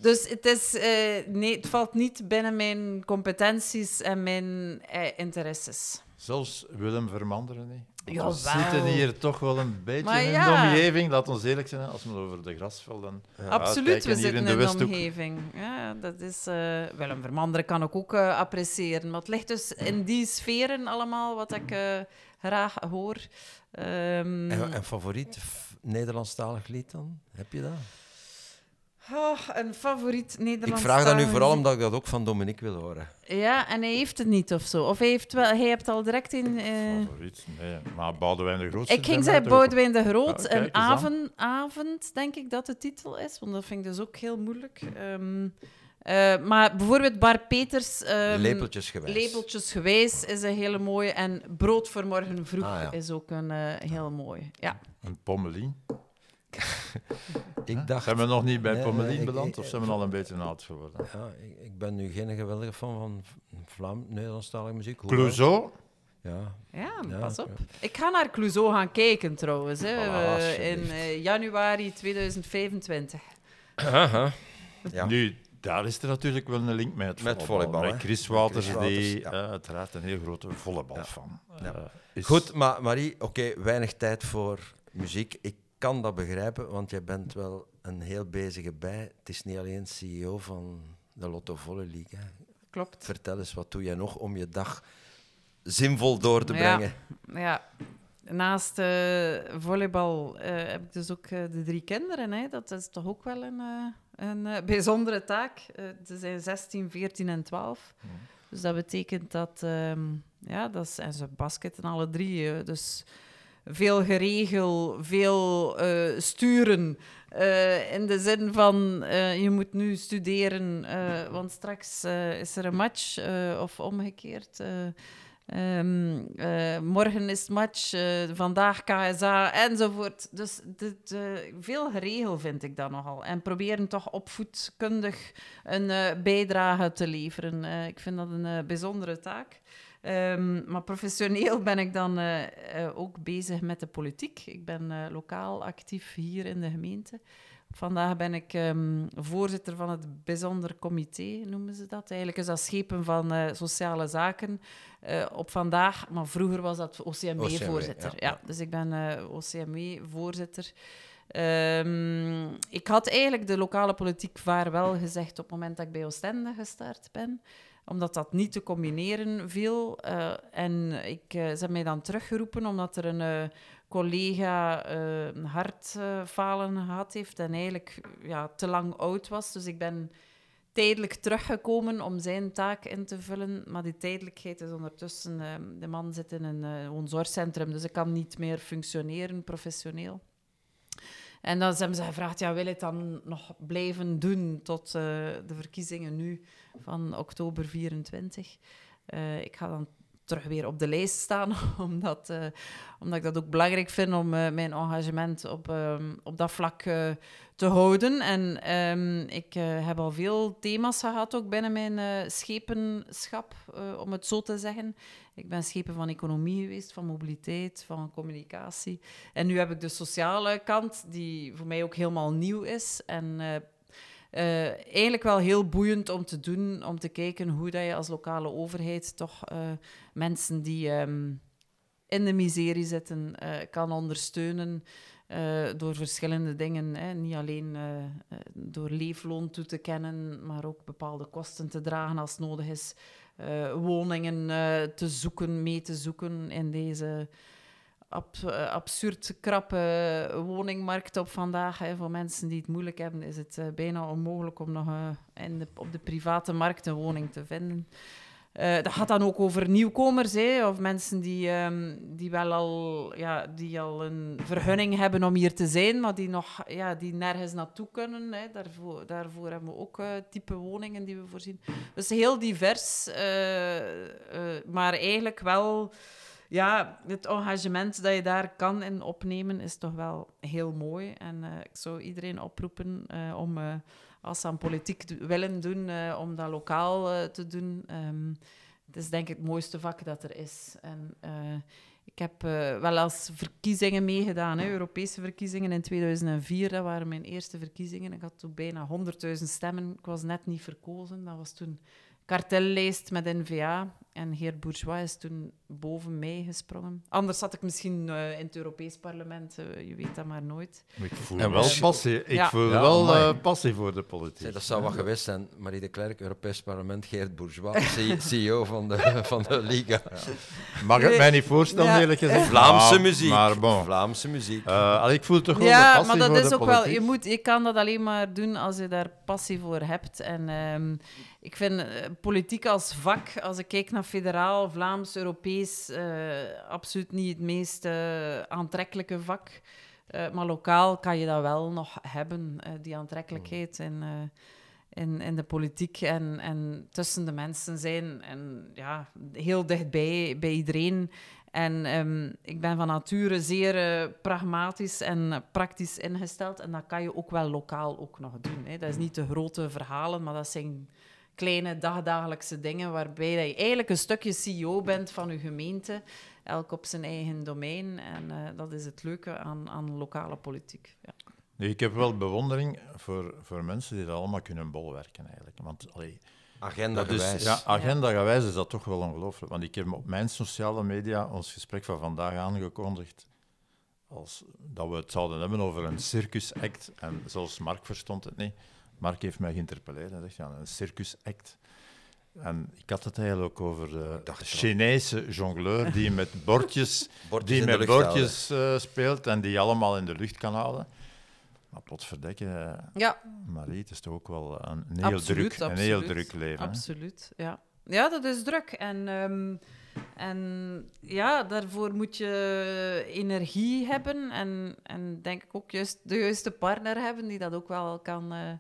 Speaker 3: Dus het, is, uh, nee, het valt niet binnen mijn competenties en mijn uh, interesses.
Speaker 1: Zelfs Willem Vermanderen niet?
Speaker 3: Ja,
Speaker 1: we zitten hier toch wel een beetje in de omgeving, laat ons eerlijk zijn, als we over de grasvelden
Speaker 3: ja. Absoluut, we zitten in de, omgeving. Ja, dat is, uh, Willem Vermanderen kan ik ook uh, appreciëren. Maar het ligt dus in die sferen allemaal wat ik uh, graag hoor. Um,
Speaker 2: en, en favoriet Nederlandstalig lied dan? Heb je dat?
Speaker 3: Oh, een favoriet Nederlands.
Speaker 2: Ik vraag dat nu vooral omdat ik dat ook van Dominique wil horen.
Speaker 3: Ja, en hij heeft het niet of zo. Of hij heeft wel, hij heeft al direct in. Uh...
Speaker 1: Favoriet, nee. Maar Boudewijn de Groot.
Speaker 3: Ik ging zeggen Boudewijn de Groot. Ja, een avond, avond, denk ik dat de titel is, want dat vind ik dus ook heel moeilijk. Um, uh, maar bijvoorbeeld Bar Peters. Um,
Speaker 2: lepeltjesgewijs.
Speaker 3: Lepeltjesgewijs is een hele mooie. En Brood voor morgen vroeg ah, ja. is ook een uh, heel mooi. Ja.
Speaker 1: Een pommelien.
Speaker 2: Ik dacht...
Speaker 1: Zijn we nog niet bij nee, Pommelien nee, beland, of zijn we al een beetje oud geworden?
Speaker 2: Ja, ik, ik, ben nu geen geweldige fan van Vlaam Nederlandstalige muziek.
Speaker 1: Clouseau?
Speaker 3: Ja. Ja, pas op. Ik ga naar Clouseau gaan kijken trouwens, hè, voilà, in uh, januari 2025.
Speaker 1: Aha. Ja. Nu, daar is er natuurlijk wel een link met het
Speaker 2: met volleybal.
Speaker 1: Met Chris Wouters, Chris Wouters die ja. uh, uiteraard een heel grote volleybal Ja. Uh,
Speaker 2: is... Goed, maar Marie, oké, okay, weinig tijd voor muziek. Ik kan dat begrijpen, want jij bent wel een heel bezige bij. Het is niet alleen CEO van de Lotto Volley League. Hè.
Speaker 3: Klopt.
Speaker 2: Vertel eens, wat doe jij nog om je dag zinvol door te brengen?
Speaker 3: Ja, ja. naast uh, volleybal uh, heb ik dus ook uh, de drie kinderen. Hè. Dat is toch ook wel een, een bijzondere taak. ze zijn 16, 14 en 12. Mm. Dus dat betekent dat, um, ja, dat is, en ze basketten alle drie. dus veel geregel, veel eh, sturen. eh, in de zin van, eh, je moet nu studeren, want straks is er een match, of omgekeerd. eh, ehm, eh, morgen is het match, vandaag KSA, enzovoort. Dus dit, veel geregel vind ik dat nogal. En proberen toch opvoedkundig een bijdrage te leveren. Ik vind dat een bijzondere taak. Ehm, maar professioneel ben ik dan eh, eh, ook bezig met de politiek. Ik ben eh, lokaal actief hier in de gemeente. Vandaag ben ik ehm, voorzitter van het bijzonder comité, noemen ze dat. Eigenlijk is dat schepen van sociale zaken op vandaag, maar vroeger was dat OCME-voorzitter.
Speaker 2: ja,
Speaker 3: dus ik ben OCME-voorzitter. Ehm, ik had eigenlijk de lokale politiek vaarwel gezegd op het moment dat ik bij Oostende gestart ben omdat dat niet te combineren viel. Eh, en ik, eh, ze hebben mij dan teruggeroepen omdat er een eh, collega hartfalen gehad heeft en eigenlijk ja, te lang oud was. Dus ik ben tijdelijk teruggekomen om zijn taak in te vullen. Maar die tijdelijkheid is ondertussen... eh, de man zit in een woonzorgcentrum, dus ik kan niet meer functioneren professioneel. En dan hebben ze gevraagd, ja, wil je het dan nog blijven doen tot de verkiezingen nu van oktober 24? Eh, ik ga dan terug weer op de lijst staan, omdat, eh, omdat ik dat ook belangrijk vind om eh, mijn engagement op, ehm, op dat vlak te houden. En ehm, ik heb al veel thema's gehad, ook binnen mijn schepenschap, om het zo te zeggen. Ik ben schepen van economie geweest, van mobiliteit, van communicatie. En nu heb ik de sociale kant, die voor mij ook helemaal nieuw is. En eh, eigenlijk wel heel boeiend om te doen, om te kijken hoe dat je als lokale overheid toch eh, mensen die ehm, in de miserie zitten eh, kan ondersteunen. door verschillende dingen. Hè. Niet alleen door leefloon toe te kennen, maar ook bepaalde kosten te dragen als nodig is. Woningen te zoeken, mee te zoeken in deze ab- eh, absurd krappe woningmarkt op vandaag. Hè. Voor mensen die het moeilijk hebben, is het eh, bijna onmogelijk om nog eh, in op de private markt een woning te vinden. Dat gaat dan ook over nieuwkomers, hè, of mensen die, ehm, die wel al, ja, die al een vergunning hebben om hier te zijn, maar die, nog, ja, die nergens naartoe kunnen. Hè. Daarvoor, daarvoor hebben we ook type woningen die we voorzien. Dus heel divers, maar eigenlijk wel ja, het engagement dat je daar kan in opnemen is toch wel heel mooi. En eh, ik zou iedereen oproepen eh, om, eh, als ze aan politiek willen doen, om dat lokaal te doen. Ehm, het is denk ik het mooiste vak dat er is. En ik heb wel als verkiezingen meegedaan, hè, Europese verkiezingen in 2004. Dat waren mijn eerste verkiezingen. Ik had toen bijna 100.000 stemmen. Ik was net niet verkozen. Dat was toen kartellijst met N-VA. En Geert Bourgeois is toen boven mij gesprongen. Anders zat ik misschien eh, in het Europees parlement. eh, je weet dat maar nooit.
Speaker 1: Ik voel
Speaker 2: En
Speaker 1: wel passie. Ik
Speaker 3: Ja.
Speaker 1: voel
Speaker 2: Ja,
Speaker 1: wel eh, passie voor de politiek.
Speaker 2: Dat zou wat geweest zijn. Marie de Klerk, Europees Parlement, Geert Bourgeois, CEO van de, van de Liga.
Speaker 1: Mag het mij niet voorstellen,
Speaker 3: Ja.
Speaker 1: eerlijk gezegd.
Speaker 2: Vlaamse muziek.
Speaker 1: Maar bon.
Speaker 2: Vlaamse muziek.
Speaker 1: Eh, allee, ik voel toch wel de
Speaker 3: Ja,
Speaker 1: passie
Speaker 3: maar dat
Speaker 1: voor
Speaker 3: is
Speaker 1: de
Speaker 3: ook wel.
Speaker 1: politiek.
Speaker 3: Je, moet, je kan dat alleen maar doen als je daar passie voor hebt. En ehm, ik vind eh, politiek als vak, als ik kijk naar federaal, Vlaams, Europees, eh, absoluut niet het meest eh, aantrekkelijke vak. Maar lokaal kan je dat wel nog hebben, die aantrekkelijkheid. Eh, in, in de politiek en, en tussen de mensen zijn. En ja, heel dichtbij bij iedereen. En ehm, ik ben van nature zeer pragmatisch en praktisch ingesteld. En dat kan je ook wel lokaal ook nog doen. Hè. Dat is niet de grote verhalen, maar dat zijn kleine dagdagelijkse dingen waarbij dat je eigenlijk een stukje CEO bent van je gemeente. Elk op zijn eigen domein. En eh, dat is het leuke aan, aan lokale politiek. Ja.
Speaker 1: Nee, ik heb wel bewondering voor, voor mensen die dat allemaal kunnen bolwerken, eigenlijk. Want allee,
Speaker 2: Agenda
Speaker 1: is,
Speaker 2: gewijs.
Speaker 1: ja, agenda gewijs is dat toch wel ongelooflijk. Want ik heb op mijn sociale media ons gesprek van vandaag aangekondigd als dat we het zouden hebben over een circusact. En zelfs Mark verstond het niet. Mark heeft mij geïnterpelleerd en zegt, ja, een circusact. En ik had het eigenlijk ook over de
Speaker 2: dacht
Speaker 1: Chinese jongleur die met bordjes,
Speaker 2: Bordjes
Speaker 1: die
Speaker 2: de
Speaker 1: met bordjes eh, speelt en die allemaal in de lucht kan houden. Maar potverdekke, eh,
Speaker 3: ja,
Speaker 1: Marie, het is toch ook wel een, een heel,
Speaker 3: Absoluut,
Speaker 1: druk, een heel druk leven. hè?
Speaker 3: Absoluut, ja. Ja, dat is druk. En ehm, En ja, daarvoor moet je energie hebben en, en denk ik ook juist de juiste partner hebben die dat ook wel kan uh,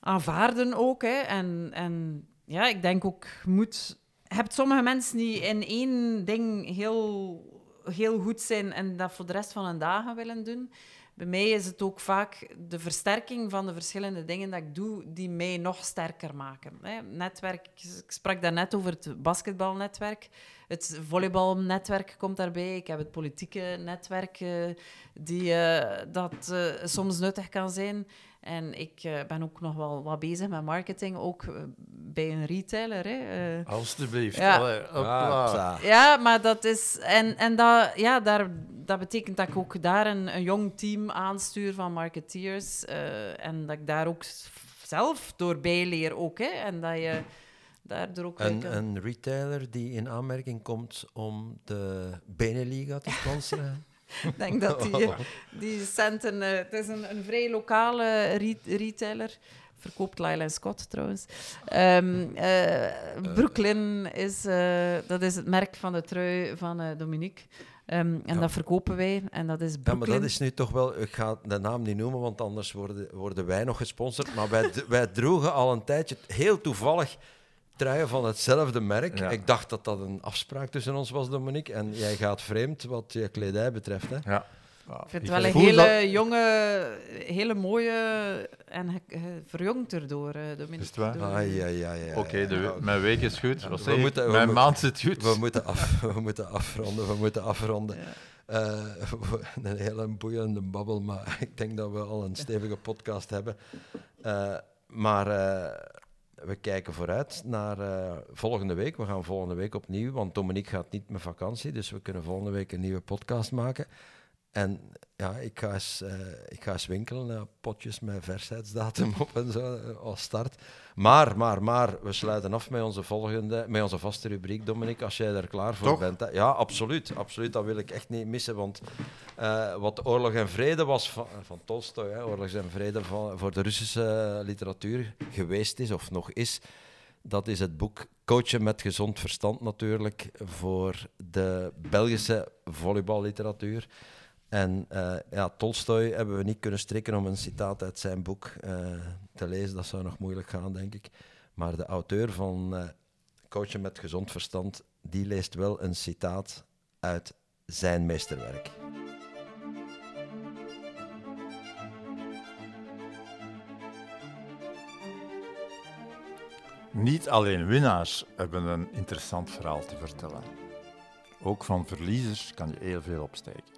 Speaker 3: aanvaarden ook. Hè. En, en ja, ik denk ook, moet, hebt sommige mensen die in één ding heel, heel goed zijn en dat voor de rest van hun dagen willen doen. Bij mij is het ook vaak de versterking van de verschillende dingen dat ik doe, die mij nog sterker maken. Netwerk, ik sprak daarnet over het basketbalnetwerk. Het volleybalnetwerk komt daarbij. Ik heb het politieke netwerk, uh, die, uh, dat uh, soms nuttig kan zijn. En ik uh, ben ook nog wel wat bezig met marketing, ook uh, bij een retailer. Hè. Uh,
Speaker 1: Alsjeblieft.
Speaker 3: Ja.
Speaker 1: Allee, hopla.
Speaker 3: ja, maar dat is... En, en dat, ja, daar, dat betekent dat ik ook daar een, een jong team aanstuur van marketeers. en dat ik daar ook zelf door bijleer ook. Hè. En dat je daardoor ook...
Speaker 2: Een, een retailer die in aanmerking komt om de Beneliga te sponsoren?
Speaker 3: Ik denk dat die, die centen... Uh, het is een, een vrij lokale re retailer. Verkoopt Lyle Scott trouwens. Um, uh, Brooklyn is, uh, dat is het merk van de trui van Dominique. Um, en
Speaker 2: Ja.
Speaker 3: dat verkopen wij. En dat is
Speaker 2: Ja,
Speaker 3: Brooklyn.
Speaker 2: maar dat is nu toch wel... Ik ga de naam niet noemen, want anders worden, worden wij nog gesponsord. Maar wij, wij droegen al een tijdje, heel toevallig, truien van hetzelfde merk.
Speaker 1: Ja.
Speaker 2: Ik dacht dat dat een afspraak tussen ons was, Dominique. En jij gaat vreemd wat je kledij betreft. Hè?
Speaker 1: Ja.
Speaker 3: Ik vind het wel een hele
Speaker 1: dat-
Speaker 3: jonge, hele mooie en verjongd erdoor, eh, Dominique.
Speaker 1: Is het waar?
Speaker 3: Door-
Speaker 2: Ah, ja, ja, ja.
Speaker 1: Oké,
Speaker 2: Ja,
Speaker 1: mijn week is goed.
Speaker 2: We moeten- we
Speaker 1: mijn
Speaker 2: moeten-
Speaker 1: maand zit goed.
Speaker 2: We moeten, af, we moeten afronden, we moeten afronden.
Speaker 3: Ja.
Speaker 2: Eh, een hele boeiende babbel, maar ik denk dat we al een stevige podcast hebben. Eh, maar eh, we kijken vooruit naar eh, volgende week. We gaan volgende week opnieuw, want Dominique gaat niet met vakantie, dus we kunnen volgende week een nieuwe podcast maken. En ja, ik ga eens, eh, ik ga eens winkelen naar potjes met versheidsdatum op en zo eh, als start. Maar, maar, maar, we sluiten af met onze volgende, met onze vaste rubriek, Dominique, als jij er klaar voor
Speaker 1: Toch?
Speaker 2: bent. hè. Ja, absoluut, absoluut. Dat wil ik echt niet missen, want eh, wat Oorlog en Vrede was van, van Tolstoy, hè, Oorlog en Vrede van, voor de Russische literatuur geweest is, of nog is, dat is het boek Coachen met gezond verstand natuurlijk, voor de Belgische volleyballiteratuur. En eh, ja, Tolstoy hebben we niet kunnen strikken om een citaat uit zijn boek eh, te lezen. Dat zou nog moeilijk gaan, denk ik. Maar de auteur van eh, Coachen met gezond verstand, die leest wel een citaat uit zijn meesterwerk.
Speaker 1: Niet alleen winnaars hebben een interessant verhaal te vertellen. Ook van verliezers kan je heel veel opsteken.